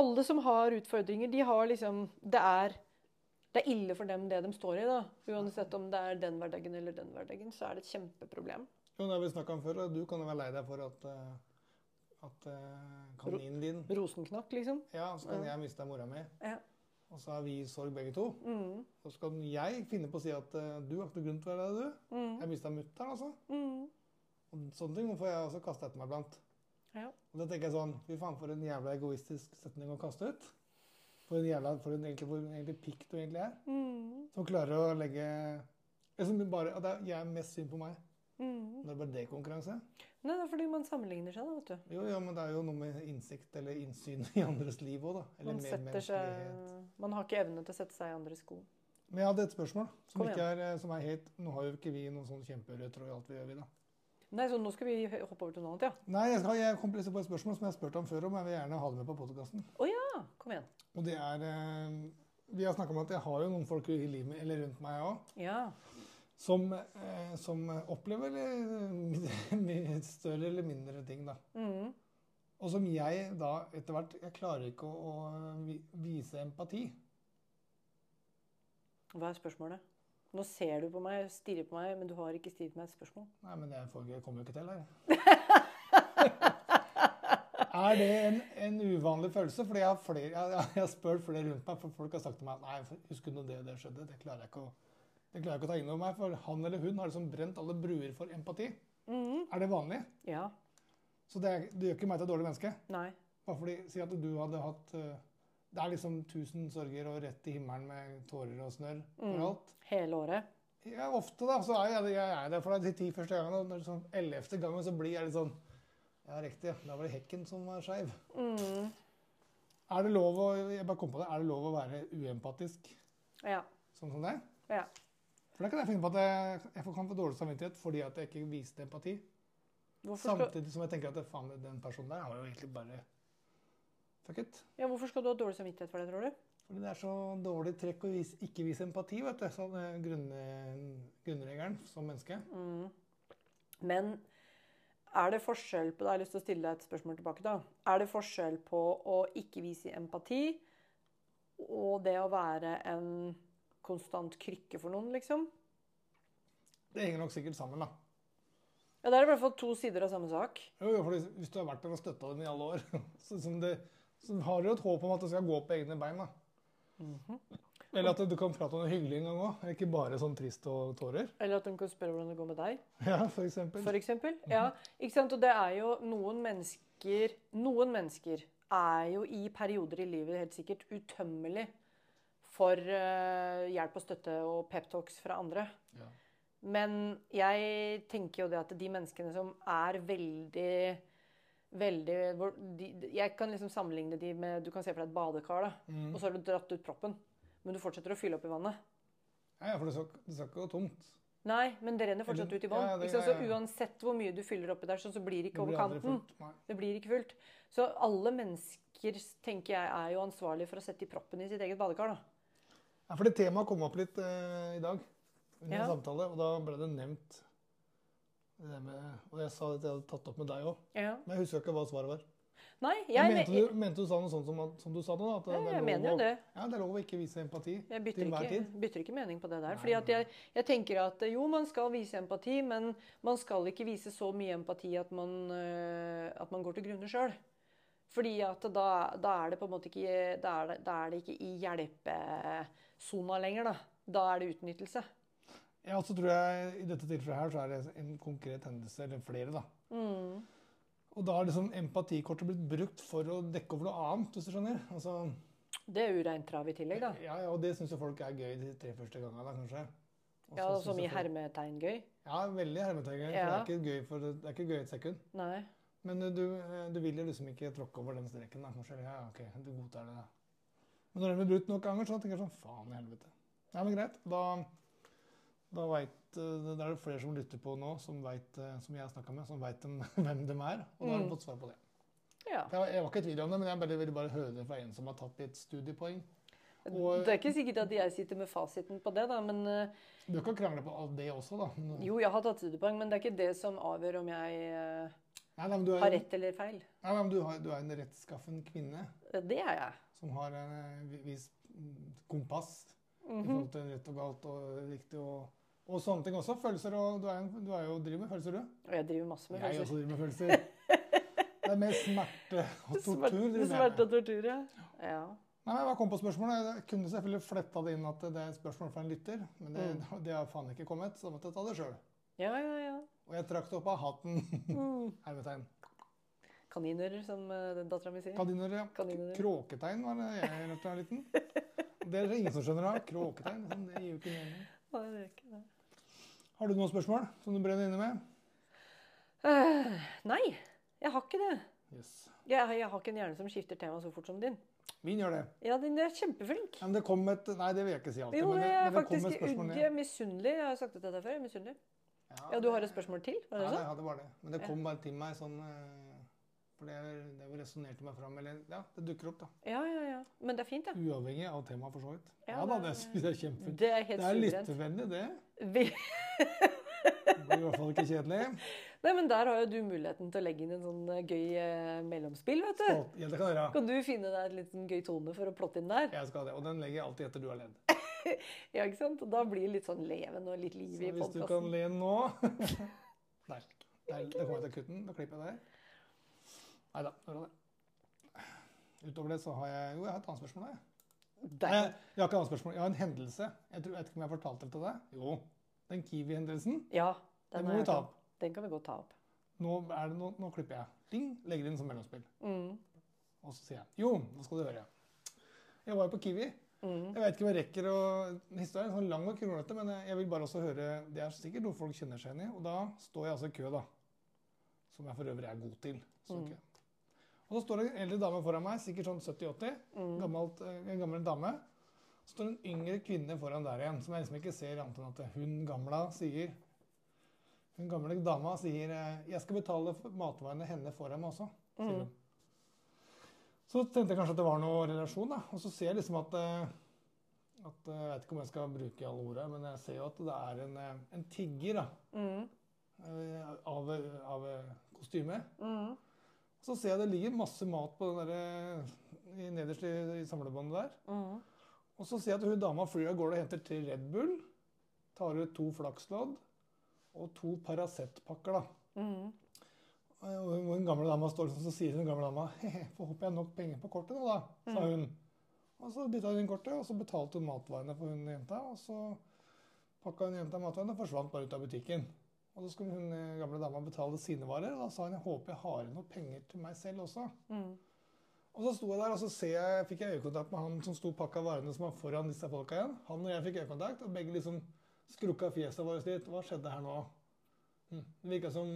Alle som har utfordringer, de har liksom Det er, det er ille for dem, det de står i. da. Uansett om det er den hverdagen eller den hverdagen, så er det et kjempeproblem. Jo, det har vi snakka om før, og du kan jo være lei deg for at, eh, at eh, kaninen din Rosenknakk, liksom. Ja, så kan jeg miste mora mi, Ja. og så har vi sorg begge to. Mm, Så skal jeg finne på å si at eh, du har ikke noe grunn til å være der, du. mm, Jeg mista mutter'n, altså. mm. Og sånne ting får jeg også kaste etter meg blant. Ja. Og da tenker jeg sånn Fy faen, for en jævla egoistisk setning å kaste ut. For en jævla, for en egentlig, hvor egentlig pikk du egentlig er. Mm, Som klarer å legge liksom bare, at Jeg er mest synd på meg. mm. Det er bare det konkurranse. Nei, det er fordi man sammenligner seg, da, vet du. Jo, ja, men det er jo noe med innsikt eller innsyn i andres liv òg, da. Eller Man, setter seg, man har ikke evne til å sette seg i andres sko. Men jeg hadde et spørsmål som er, eh, som er helt Nå har jo ikke vi noen sånn kjemperød tråd i alt vi gjør, vi, da. Nei, så nå skal vi hoppe over til noe annet, ja. Nei, jeg, skal, jeg kom på et spørsmål som jeg har spurt om før, om jeg vil gjerne ha det med på podkasten. Oh, ja, kom igjen. Og det er eh, Vi har snakka om at jeg har jo noen folk i livet eller rundt meg òg, Ja. som, eh, som opplever (laughs) litt større eller mindre ting, da. Mm. Og som jeg da etter hvert Jeg klarer ikke å, å vise empati. Hva er spørsmålet? Nå ser du på meg, stirrer på meg, men du har ikke stilt meg et spørsmål. Nei, men jeg, får, jeg kommer jo ikke til her. (laughs) er det en, en uvanlig følelse? Fordi jeg har, flere, jeg, jeg har spurt flere rundt meg, for folk har sagt til meg Nei, husker du når det og det skjedde? Det klarer jeg ikke å, det jeg ikke å ta inn over meg. For han eller hun har liksom brent alle bruer for empati. Mm. Er det vanlig? Ja. Så det, det gjør ikke meg til et dårlig menneske. Nei. Bare fordi, Si at du hadde hatt eh, Det er liksom tusen sorger og rett i himmelen med tårer og snørr Mm. alt. Hele året. Ja, ofte da, så er jeg, jeg er der for deg de ti første gangene. Og når sånn ellevte gangen så blir jeg litt sånn Ja, riktig. Da var det hekken som var skeiv. Mm. Er det lov å jeg bare kom på det, er det lov å være uempatisk Ja. sånn som deg? ja. For da kan jeg finne på at jeg, jeg kan få dårlig samvittighet fordi at jeg ikke viste empati. Hvorfor skal, Samtidig som jeg tenker at faen, den personen der har jo egentlig bare Fuck it. ja, hvorfor skal du ha dårlig samvittighet for det, tror du? Fordi det er så dårlig trekk å vise, ikke vise empati, vet du. Sånn eh, grunn, grunnregelen som menneske. Mm. Men er det forskjell på da har lyst til å stille deg et spørsmål tilbake. da. Er det forskjell på å ikke vise empati og det å være en konstant krykke for noen, liksom? Det henger nok sikkert sammen, da. Ja, Det er i hvert fall to sider av samme sak. Jo, jo, fordi Hvis du har vært der og støtta den i alle år, (laughs) så, som det, så har du jo et håp om at det skal gå på egne bein. da. Mhm. Eller at du kan prate om noe hyggelig en gang òg. Ikke bare sånn trist og tårer. Eller at de kan spørre hvordan det går med deg. Ja, for eksempel. For eksempel. Ja, ikke sant? Og det er jo noen mennesker Noen mennesker er jo i perioder i livet helt sikkert utømmelig for uh, hjelp og støtte og peptalks fra andre. Ja. Men jeg tenker jo det at de menneskene som er veldig Veldig hvor de, Jeg kan liksom sammenligne de med Du kan se for deg et badekar, da. Mm. Og så har du dratt ut proppen. Men du fortsetter å fylle opp i vannet. Ja, for det skal, det skal ikke gå tomt. Nei, men det renner fortsatt ut i vann. ja, ja, ja. Så uansett hvor mye du fyller oppi der, så, så blir det ikke over kanten. Det blir ikke fullt. Så alle mennesker tenker jeg, er jo ansvarlige for å sette i proppen i sitt eget badekar. da. Ja, for det temaet kom opp litt eh, i dag under en samtale, og da ble det nevnt det med, Og jeg sa at jeg hadde tatt opp med deg òg, Ja. men jeg husker ikke hva svaret var. Nei, Jeg mente, du, mente du sa noe sånt som, som du sa da, At det jeg mener jo det. Ja, det er lov å ikke vise empati Jeg til bytter enhver ikke, Jeg bytter ikke mening på det der. Nei, fordi at jeg, jeg tenker at jo, man skal vise empati, men man skal ikke vise så mye empati at man, øh, at man går til grunne sjøl. Fordi at da, da er det på en måte ikke Da er det, da er det ikke i hjelpesona lenger, da. Da er det utnyttelse. Ja, så tror jeg I dette tilfellet her så er det en konkret hendelse, eller flere, da. Mm. Og da har liksom empatikortet blitt brukt for å dekke over noe annet, hvis du skjønner. Altså, Det er ureint trav i tillegg, da. ja, ja, Og det syns jo folk er gøy de tre første gangene, da, kanskje. Også Ja, Som i folk- hermetegn gøy. Ja, veldig hermetegn. Ja. For det er ikke gøy for det er ikke gøy et sekund. Nei. Men du, du vil jo liksom ikke tråkke over den streken, da, kanskje? Ja, ok, du godtar det, da. Men når den blir brutt nok ganger, så tenker jeg sånn Faen i helvete. Ja, men greit. Da, da vet, det er det flere som lytter på nå, som, vet, eh, som jeg har snakka med, som veit (laughs) hvem de er. Og da har de Mm. fått svar på det. Ja. Jeg, jeg var ikke i tvil om det, men jeg bare ville bare høre det fra en som har tatt litt studiepoeng. Og- Det er ikke sikkert at jeg sitter med fasiten på det, da, men øh, Du kan krangle på det også, da. Jo, jeg har tatt studiepoeng, men det er ikke det som avgjør om jeg nei, nei, har rett eller feil. Nei, nei, men du, har, du er en rettskaffen kvinne Det er jeg. som har en viss kompass i Mhm. forhold til rett og galt og riktig og, og sånne ting også. Følelser og Du er, en, du er jo driver med følelser, du. Og jeg driver masse med Jeg også følelser. driver med følelser. (laughs) Det er mer smerte og tortur. Smerte, driver jeg smerte og tortur, ja. ja. Nei, men Jeg kom på spørsmålet. Jeg kunne selvfølgelig fletta det inn at det er et spørsmål fra en lytter, men det, det har faen ikke kommet, så da måtte jeg ta det sjøl. Ja, ja, ja. Og jeg trakk det opp av hatten. Mm. (laughs) Hermetegn. Kaniner, som uh, dattera mi sier. Kaniner, ja. Kaninører. Kråketegn var det jeg lærte da jeg var liten. (laughs) Det er det ingen som skjønner av. Kråketegn. sånn, Det gir jo ikke mening. Nei, det er ikke det. Har du noen spørsmål som du brenner inne med? Uh, nei, jeg har ikke det. Yes. Jeg, jeg har ikke en hjerne som skifter tema så fort som din. Min gjør det. Ja, din er kjempeflink. Ja, men det kom et Nei, det vil jeg ikke si alltid. Jo, men det men det kom faktisk et spørsmål jeg er misunnelig. Jeg har sagt det til deg før. Jeg er misunnelig. Ja, du har et spørsmål til? Var det Ja, det, sånn? ja, det var det. Men det kom bare til meg sånn eh, For det, er det resonnerte meg fram. Eller ja, det dukker opp, da. Ja, ja, ja. Men det er fint, ja. Uavhengig av temaet, for så vidt. Ja, Ja, da, det- syns jeg er kjempefint. Det er helt Det er litt lyttevennlig, det. Vi- Det blir i hvert fall ikke kjedelig. (laughs) Nei, men Der har jo du muligheten til å legge inn en sånn eh, gøy eh, mellomspill. vet du. Stolt. Ja, det kan jeg gjøre. Kan du finne deg en liten gøy tone for å plotte inn der? Jeg skal det. Og den legger jeg alltid etter du har ledd. (laughs) Ja, ikke sant? Og Da blir det litt sånn leven og litt liv Så i hvis du kan le nå (laughs) Nei. Det kommer jeg til å kutte den. Da klipper jeg der. Nei da. Det. Utover det så har jeg Jo, jeg har et annet spørsmål. Jeg. Nei, jeg, har ikke et annet spørsmål. Jeg har en hendelse. Jeg, tror, jeg vet ikke om jeg har fortalt det til deg. Jo. Den Kiwi-hendelsen. Ja, Den den, må vi ta opp. den kan vi godt ta opp. Nå, er det, nå, nå klipper jeg. Ding, legger inn som mellomspill. Mm. Og så sier jeg Jo, nå skal du høre. Jeg var jo på Kiwi Mm. Jeg vet ikke om jeg rekker å Historien er sånn lang og kronglete, men jeg vil bare også høre Det er sikkert noe folk kjenner seg igjen i. Og da står jeg altså i kø, da. Som jeg for øvrig er god til. Så Mm. Og så står det en eldre dame foran meg, sikkert sånn 70-80. Mm. eh, En gammel dame. Så står det en yngre kvinne foran der igjen, som jeg liksom ikke ser annet enn at hun gamla sier Hun gamle dama sier eh, 'Jeg skal betale matveiene henne foran meg også'. sier Mm. hun. Så tenkte jeg kanskje at det var noe relasjon, da. Og så ser jeg liksom at, eh, at Jeg vet ikke om jeg skal bruke alle orda, men jeg ser jo at det er en, en tigger da, Mm. av, av kostyme. Mm. Så ser jeg det ligger masse mat på den der, eh, i- nederst i, i samlebåndet der. Mm. Og så ser jeg at hun dama flyr av gårde og henter tre Red Bull. Tar ut to flakslodd og to Paracet-pakker. da. Mm. Og hun, den gamle dama står sånn, så sier den gamle dama «Hehe, får håpe jeg har nok penger på kortet nå, da, sa Mm. hun. Og så bytta hun kortet, og så betalte hun matvarene for hun jenta. Og så pakka hun jenta matvarene og forsvant bare ut av butikken. Og så skulle hun eh, gamle dama betale sine varer, og da sa hun jeg håper jeg har igjen noe penger til meg selv også. Mm. Og så sto jeg der, og så ser jeg, fikk jeg øyekontakt med han som sto pakka varene som var foran disse folka igjen. Han og jeg fikk øyekontakt, og begge liksom skrukka fjeset vårt litt. Hva skjedde her nå? Hm. Det virka som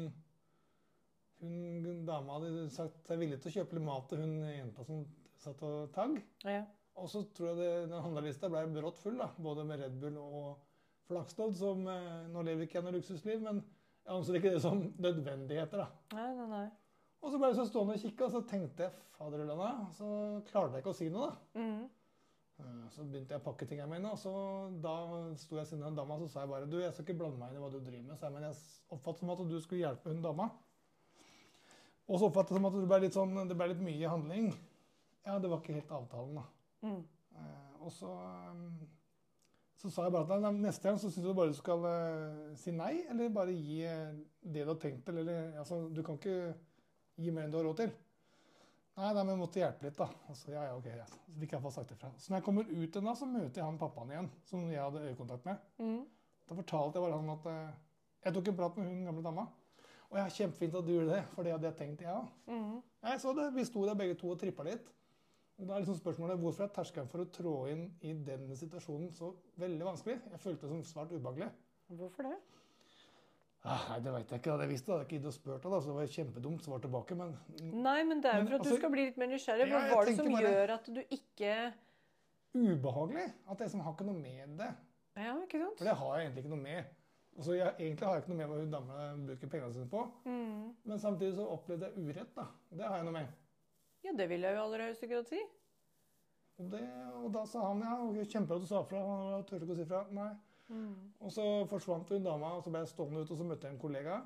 hun dama hadde sagt seg villig til å kjøpe litt mat til hun jenta som satt og tagg. Ja. Og så tror jeg det, den handlelista ble brått full, da, både med Red Bull og Flakslodd, som eh, Nå lever ikke jeg noe luksusliv, men jeg anser ikke det som nødvendigheter. da. Nei, nei, nei. Og så ble jeg så stående og kikke, og så tenkte jeg faderullan, så klarte jeg ikke å si noe, da. Mm. Eh, Så begynte jeg å pakke tingene mine, og så da sto jeg siden en dama, så sa jeg bare du, jeg skal ikke blande meg inn i hva du driver med, jeg, men jeg oppfattet som at du skulle hjelpe hun dama. Og så oppfattet jeg som at det ble litt sånn, det ble litt mye handling. Ja, det var ikke helt avtalen, da. Mm. Eh, Og så, så sa jeg bare at neste gang så syns jeg du bare du skal eh, si nei, eller bare gi eh, det du har tenkt til. Eller altså, du kan ikke gi mer enn du har råd til. Nei, nei, men jeg måtte hjelpe litt, da. Og så, ja, ja, ok, ja. Så fikk jeg iallfall sagt ifra. Så når jeg kommer ut igjen, da, så møter jeg han pappaen igjen, som jeg hadde øyekontakt med. Mm. Da fortalte jeg bare han at eh, jeg tok en prat med hun gamle dama. Og ja, kjempefint at du gjorde det, for det hadde jeg tenkt, jeg òg. Mm. Så det. Vi sto der begge to og trippa litt. Da er liksom spørsmålet hvorfor er terskelen for å trå inn i den situasjonen så veldig vanskelig? Jeg følte det som svært ubehagelig. Hvorfor det? Ah, nei, det veit jeg ikke. Hadde jeg visst det, hadde ikke giddet å spørre da, så det var kjempedumt svar tilbake. Men Nei, men det er jo for at altså- du skal bli litt mer nysgjerrig. Hva jeg var det som bare- gjør at du ikke ubehagelig at jeg som har ikke noe med det. Ja, ikke sant? For det har jeg egentlig ikke noe med. Altså, jeg, egentlig har jeg ikke noe med hva hun dama bruker pengene sine på. Mm. Men samtidig så opplevde jeg urett, da. Det har jeg noe med. Ja, det vil jeg jo aller høyeste grad si. Og, det, og da sa han ja, ok, kjempebra du sa fra. Han turte ikke å si fra. Nei. Mm. Og så forsvant hun dama, og så ble jeg stående ute, og så møtte jeg en kollega.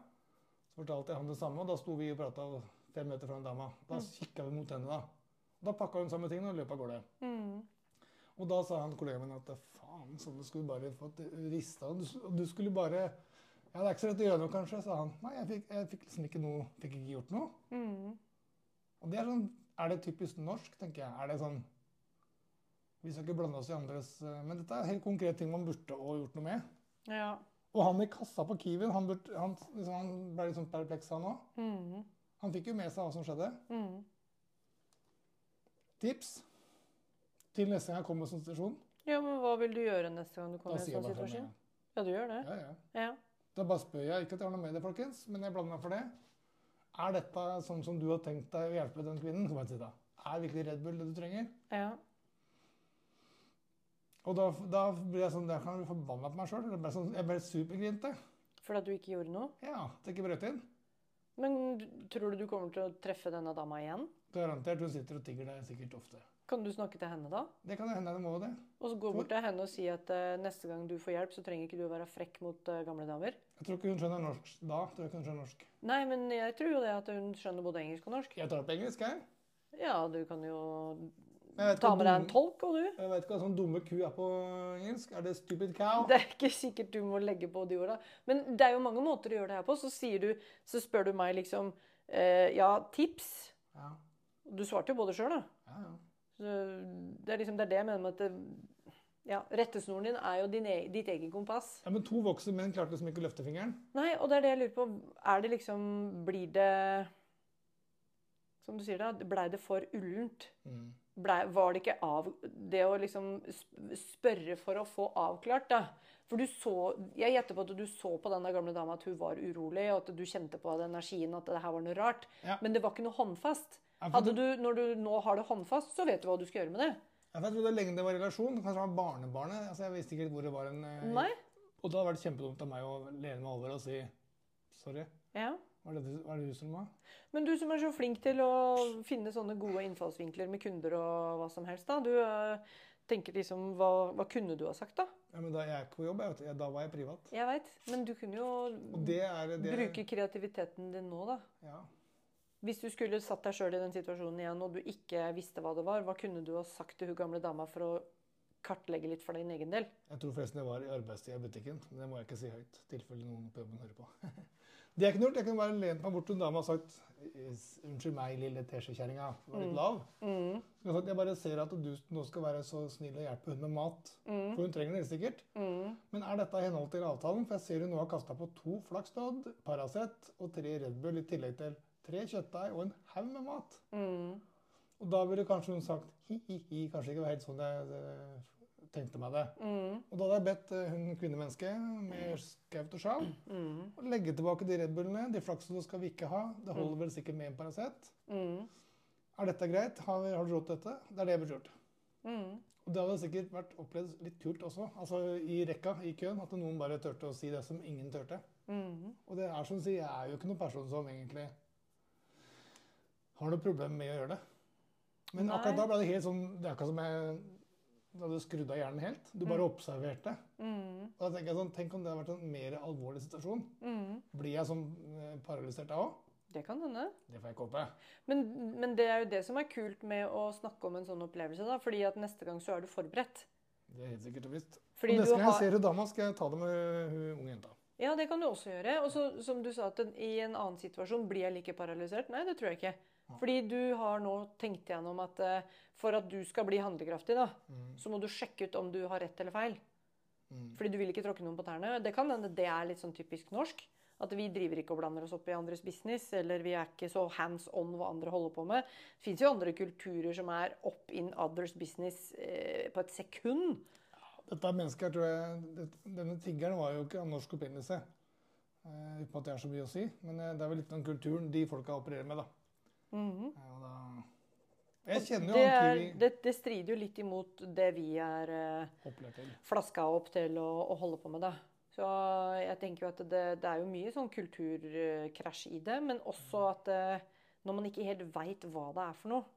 Så fortalte jeg han det samme, og da sto vi og prata fem meter fra den dama. Da Mm. kikka vi mot henne, da. Da pakka hun samme tingene og løp av gårde. Mm. Og da sa han kollegaen min at faen, sånn du skulle bare fått rista du, du skulle bare Ja, det er ikke så lett å gjøre noe, kanskje, sa han. Nei, jeg fikk, jeg fikk liksom ikke noe Fikk ikke gjort noe. Mm. Og det er sånn Er det typisk norsk, tenker jeg? Er det sånn Vi skal ikke blande oss i andres eh, Men dette er helt konkrete ting man burde å gjort noe med. Ja. Og han i kassa på Kiwi, han, burde, han, liksom, han ble litt sånn perpleks, han òg. Mm. Han fikk jo med seg hva som skjedde. Mm. Tips til neste gang jeg kommer i sånn situasjon. Ja, men hva vil du gjøre neste gang du kommer i en sånn situasjon? Ja, du gjør det? Ja, ja. Ja. Da bare spør jeg ikke at jeg har noe med det, folkens, men jeg blander meg for det. Er dette sånn som du har tenkt deg å hjelpe den kvinnen? Si da. Er virkelig Red Bull det du trenger? Ja. Og da, da blir jeg sånn, da kan jeg bli forbanna på meg sjøl. Jeg ble, sånn, jeg ble supergrinte. Fordi at du ikke gjorde noe? Ja, at jeg ikke brøt inn. Men tror du du kommer til å treffe denne dama igjen? Garantert. Hun sitter og tigger der sikkert ofte. Kan du snakke til henne da? Det kan hende det må det. Og så gå bort til henne og si at uh, neste gang du får hjelp, så trenger ikke du å være frekk mot uh, gamle damer? Jeg tror ikke hun skjønner norsk da. tror jeg ikke hun skjønner norsk. Nei, men jeg tror jo det at hun skjønner både engelsk og norsk. Jeg tar opp engelsk, jeg. Ja, du kan jo ta med deg en tolk, og du. Jeg vet ikke hva sånn dumme ku er på engelsk. Er det stupid cow? Det er ikke sikkert du må legge på de orda. Men det er jo mange måter å gjøre det her på. Så, du, så spør du meg liksom eh, Ja, tips. Ja, Du svarte jo både sjøl, da. ja, ja. Det er liksom det, er det jeg mener med at det, ja, Rettesnoren din er jo din e ditt eget kompass. ja, Men to voksne menn klarte liksom ikke å løfte fingeren. Nei, og det er det jeg lurer på. Er det liksom Blir det Som du sier, da. Blei det for ullent? Mm. ble, var det ikke av Det å liksom spørre for å få avklart, da. For du så Jeg gjetter på at du så på den gamle dama at hun var urolig, og at du kjente på den energien at det her var noe rart. Ja. Men det var ikke noe håndfast. Ja, Hadde du, når du nå har det håndfast, så vet du hva du skal gjøre med det. Jeg trodde lenge det var relasjon. Kanskje det var barnebarnet. Altså, jeg visste ikke hvor det var en eh, Nei? Og det hadde vært kjempedumt av meg å lene meg over og si sorry. Ja. Var det, var det du som var? Men du som er så flink til å finne sånne gode innfallsvinkler med kunder og hva som helst, da. Du eh, tenker liksom hva, hva kunne du ha sagt, da? Ja, men da jeg er på jobb, jeg vet, jeg, da var jeg privat. Jeg veit. Men du kunne jo det er det bruke kreativiteten din nå, da. Ja. Hvis du skulle satt deg sjøl i den situasjonen igjen, og du ikke visste hva det var, hva kunne du ha sagt til hun gamle dama for å kartlegge litt for din egen del? Jeg tror forresten det var i arbeidstida i butikken. Men det må jeg ikke si høyt. i tilfelle noen på jobben hører på. (laughs) det jeg kunne gjort, jeg kunne bare lent meg bort til en dame og sagt Unnskyld meg, lille teskjekjerringa. Du var litt lav. Mm, Mm. jeg, bare ser at du nå skal være så snill og hjelpe hun med mat. mm, For hun trenger det helt sikkert. mm. Men er dette i henhold til avtalen? For jeg ser hun nå har kasta på to flakstad, Paracet og tre Red Bull i tillegg til tre kjøttdeig og en haug med mat. Mm. Og da ville kanskje hun sagt hi-hi-hi. Kanskje ikke var helt sånn jeg eh, tenkte meg det. Mm. Og da hadde jeg bedt eh, hun kvinnemennesket med skaut og sjal Mm. å legge tilbake de Red Bullene. De flaksene skal vi ikke ha. Det holder vel sikkert med en Paracet. Mm. Er dette greit? Har, vi- har du råd til dette? Det er det jeg burde gjort. Mm. Og det hadde sikkert vært opplevd litt kult også. Altså i rekka, i køen, at noen bare turte å si det som ingen turte. Mm. Og det er som å si, jeg er jo ikke noen person som egentlig har noe problem med å gjøre det. Men Nei. akkurat da ble det helt sånn Det er akkurat som jeg da hadde skrudd av hjernen helt. Du bare observerte. Mm. Og da tenker jeg sånn, Tenk om det hadde vært en mer alvorlig situasjon. Mm. Blir jeg sånn eh, paralysert da òg? Det kan hende. Det får jeg ikke håpe. Men, men det er jo det som er kult med å snakke om en sånn opplevelse, da. Fordi at neste gang så er du forberedt. Det er helt sikkert og visst. Fordi og neste gang jeg ser hun dama, skal jeg ta det med hun unge jenta. Ja, det kan du også gjøre. Og så, som du sa, at i en annen situasjon blir jeg like paralysert. Nei, det tror jeg ikke. Fordi du har nå tenkt gjennom at eh, for at du skal bli handlekraftig, da, Mm. så må du sjekke ut om du har rett eller feil. Mm. Fordi du vil ikke tråkke noen på tærne. Det kan hende det er litt sånn typisk norsk. At vi driver ikke og blander oss opp i andres business, eller vi er ikke så hands on hva andre holder på med. Det fins jo andre kulturer som er up in others business eh, på et sekund. Dette mennesket her, tror jeg, Denne tiggeren var jo ikke av norsk opprinnelse. Uh, uten at det er så mye å si. Men eh, det er vel litt den kulturen de folka opererer med, da. Mhm. Ja, da... Jeg kjenner jo Det, er, det, det strider jo litt imot det vi er eh, flaska opp til å, å holde på med. Da. Så jeg tenker jo at det, det er jo mye sånn kulturkrasj i det, men også at eh, når man ikke helt veit hva det er for noe,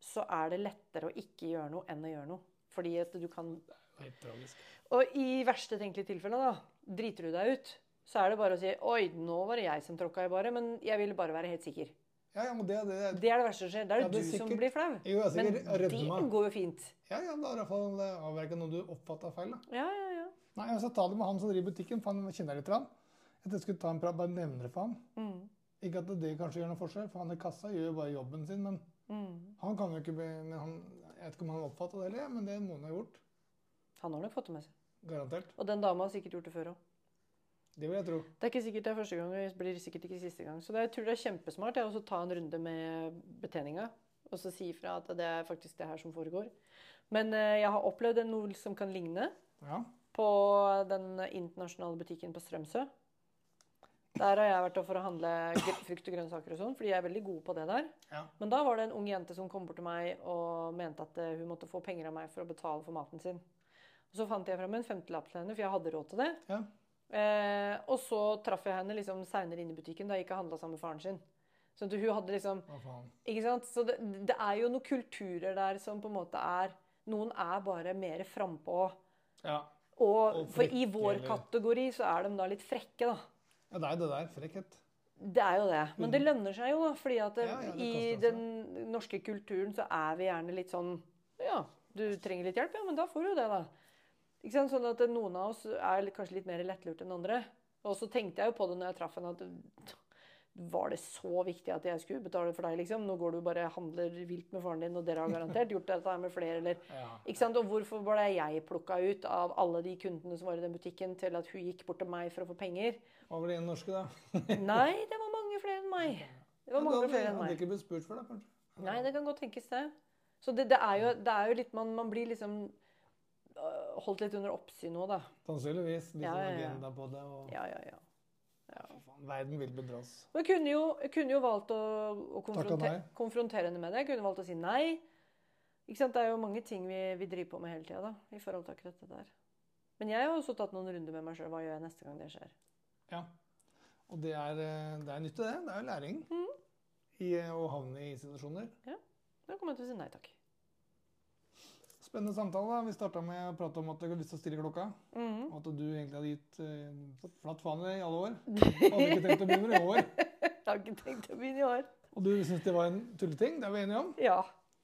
så er det lettere å ikke gjøre noe enn å gjøre noe. Fordi at du kan Helt tragisk. Og i verste tenkelige tilfelle, da, driter du deg ut, så er det bare å si Oi, nå var det jeg som tråkka i baret, men jeg ville bare være helt sikker. Ja, ja, men det, det, Det er det verste som skjer. Da er det, Ja, du som blir flau. Jo, Men sikkert det går jo fint. Ja, ja, det er i hvert fall avverga noe du oppfatta feil. da. Ja, ja, ja. Nei, jeg skal ta det med han som driver butikken, for han kjenner jeg litt. grann. Jeg jeg skulle ta en prat, bare nevne det for han. Mm, Ikke at det kanskje gjør noe forskjell, for han i kassa gjør jo bare jobben sin. Men mm. han kan jo ikke men han, Jeg vet ikke om han oppfatta det heller, men det må han ha gjort. Han har nok fått det med seg. Garantert. Og den dama har sikkert gjort det før òg. Det vil jeg tro. Det er ikke sikkert det er første gang, og det blir sikkert ikke siste gang. Så det, jeg tror det er kjempesmart å ta en runde med betjeninga og så si ifra at det er faktisk det her som foregår. Men eh, jeg har opplevd noe som kan ligne Ja. på den internasjonale butikken på Strømsø. Der har jeg vært for å handle frukt og grønnsaker og sånn, fordi jeg er veldig god på det der. Ja. Men da var det en ung jente som kom bort til meg og mente at eh, hun måtte få penger av meg for å betale for maten sin. Og så fant jeg fram en femtelapp til henne, for jeg hadde råd til det. Ja. Eh, og så traff jeg henne liksom seinere inn i butikken da jeg ikke handla sammen med faren sin. Så hun hadde liksom Ikke sant? Så det, det er jo noen kulturer der som på en måte er Noen er bare mer frampå. Ja. Og, Og for i vår eller- kategori så er de da litt frekke, da. ja, det er det der. Frekkhet. Det er jo det. Men det lønner seg jo, fordi at Ja, ja, i den norske kulturen så er vi gjerne litt sånn Ja, du trenger litt hjelp? Ja, men da får du det, da. Ikke sant? Sånn at noen av oss er kanskje litt mer lettlurt enn andre. Og så tenkte jeg jo på det når jeg traff henne, at var det så viktig at jeg skulle betale for deg, liksom? Nå går du bare handler vilt med faren din, og dere har garantert gjort dette med flere, eller Ja. Ikke sant? Og hvorfor ble jeg plukka ut av alle de kundene som var i den butikken, til at hun gikk bort til meg for å få penger? Var det en norske, da? (laughs) Nei, det var mange flere enn meg. Det var mange hadde, flere enn meg. hadde ikke blitt spurt for det, kanskje? Nei, det kan godt tenkes det. Så det, det, er jo, det er jo litt Man, man blir liksom holdt litt under oppsyn nå, da. Sannsynligvis. Litt Ja, sånn ja, ja. agenda på det. Og Ja, ja, ja. faen, verden vil bedras. Men jeg kunne jo, jeg kunne jo valgt å, å konfronter, konfrontere henne med det. Jeg kunne valgt å si nei. Ikke sant? Det er jo mange ting vi, vi driver på med hele tida i forhold til akkurat det der. Men jeg har også tatt noen runder med meg sjøl. Hva gjør jeg neste gang det skjer? Ja. Og det er, eh, det er nyttig, det. Det er jo læring mm. i eh, å havne i situasjoner. Ja. Da kommer jeg til å si nei takk. Spennende samtale. da. Vi starta med å prate om at du hadde lyst til å stille klokka. Mm. Og at du egentlig hadde gitt uh, flatt faen i i alle år. Og hadde ikke tenkt å begynne i år. (laughs) Jeg har ikke tenkt å begynne i år. Og du syns det var en tulleting. Det er vi enige om. Ja.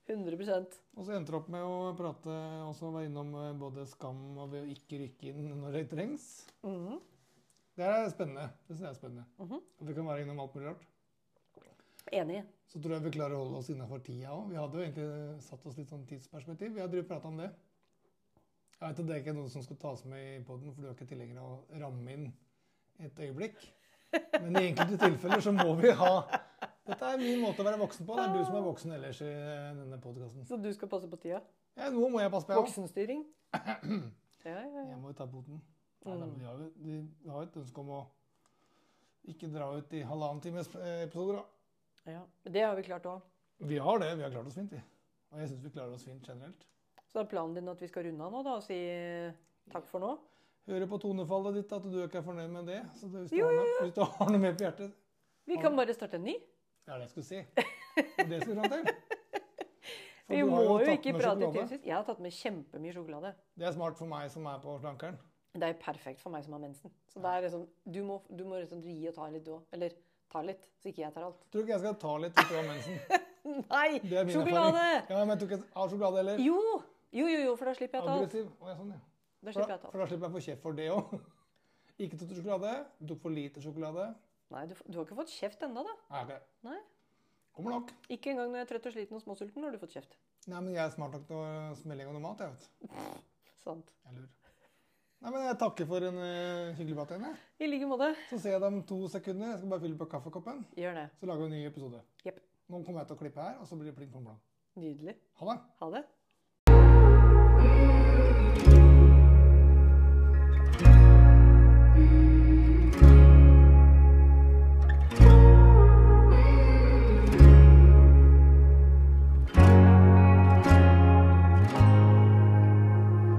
100% Og så endte du opp med å prate også være innom eh, både skam og ved å ikke rykke inn når det trengs. Mm. Det er spennende. Det synes jeg er spennende. Mhm. At vi kan være innom alt mulig rart. Enig. Så tror jeg vi klarer å holde oss innafor tida òg. Vi hadde jo egentlig satt oss litt sånn tidsperspektiv. Vi har prata om det. Jeg vet at det er ikke noe som skal tas med i poden, for du er ikke tilhenger av å ramme inn et øyeblikk. Men i enkelte tilfeller så må vi ha Dette er min måte å være voksen på. Det er du som er voksen ellers i denne podkasten. Så du skal passe på tida? Ja, noe må jeg passe på, Ja. Voksenstyring? (clears throat) Ja, ja, Jeg må jo ta poten. Nei, nei, men vi har jo et ønske om å ikke dra ut i halvannen times eh, episoder. da. Ja. Det har vi klart òg. Vi har det. Vi har klart oss fint, vi. Og jeg syns vi klarer oss fint generelt. Så er planen din at vi skal runde av nå da, og si takk for nå? Hører på tonefallet ditt at du ikke er fornøyd med det. Så hvis, du Jo, har noe, hvis du har noe mer på hjertet Vi kan bare starte en ny. Er det jeg skulle si. Det skulle fram til. (laughs) For Vi må har jo ikke prate tilsyns. Jeg har tatt med kjempemye sjokolade. Det er smart for meg som er på slankeren. Det er perfekt for meg som har mensen. Så det er liksom, du må, du må liksom gi og ta litt du òg. Eller ta litt, så ikke jeg tar alt. Tror du ikke jeg skal ta litt hvis du har mensen? Nei! Sjokolade! Ja, men jeg tror ikke jeg har sjokolade heller. Jo! Jo, jo, jo, for da slipper jeg å ta alt. Aggressiv. Å, ja, sånn, ja. Da slipper jeg å ta for da slipper jeg å få kjeft for det òg. (laughs) Ikke tatt sjokolade. Du tok for lite sjokolade. Nei, du, du har ikke fått kjeft ennå, da. Nei, ok. Nei. Kommer nok. Ikke engang når jeg er trøtt og sliten og småsulten, har du fått kjeft. Nei, men jeg er smart nok til å smelle i gang noe mat, jeg vet. (laughs) Sant. Jeg lurer. Nei, men jeg takker for en uh, hyggelig prat igjen. I like måte. Så ser jeg deg om to sekunder. Jeg skal bare fylle på kaffekoppen. Gjør det. Så lager vi en ny episode. Yep. Nå kommer jeg til å klippe her, og så blir det pling plong plong. Nydelig. Ha det. Ha det.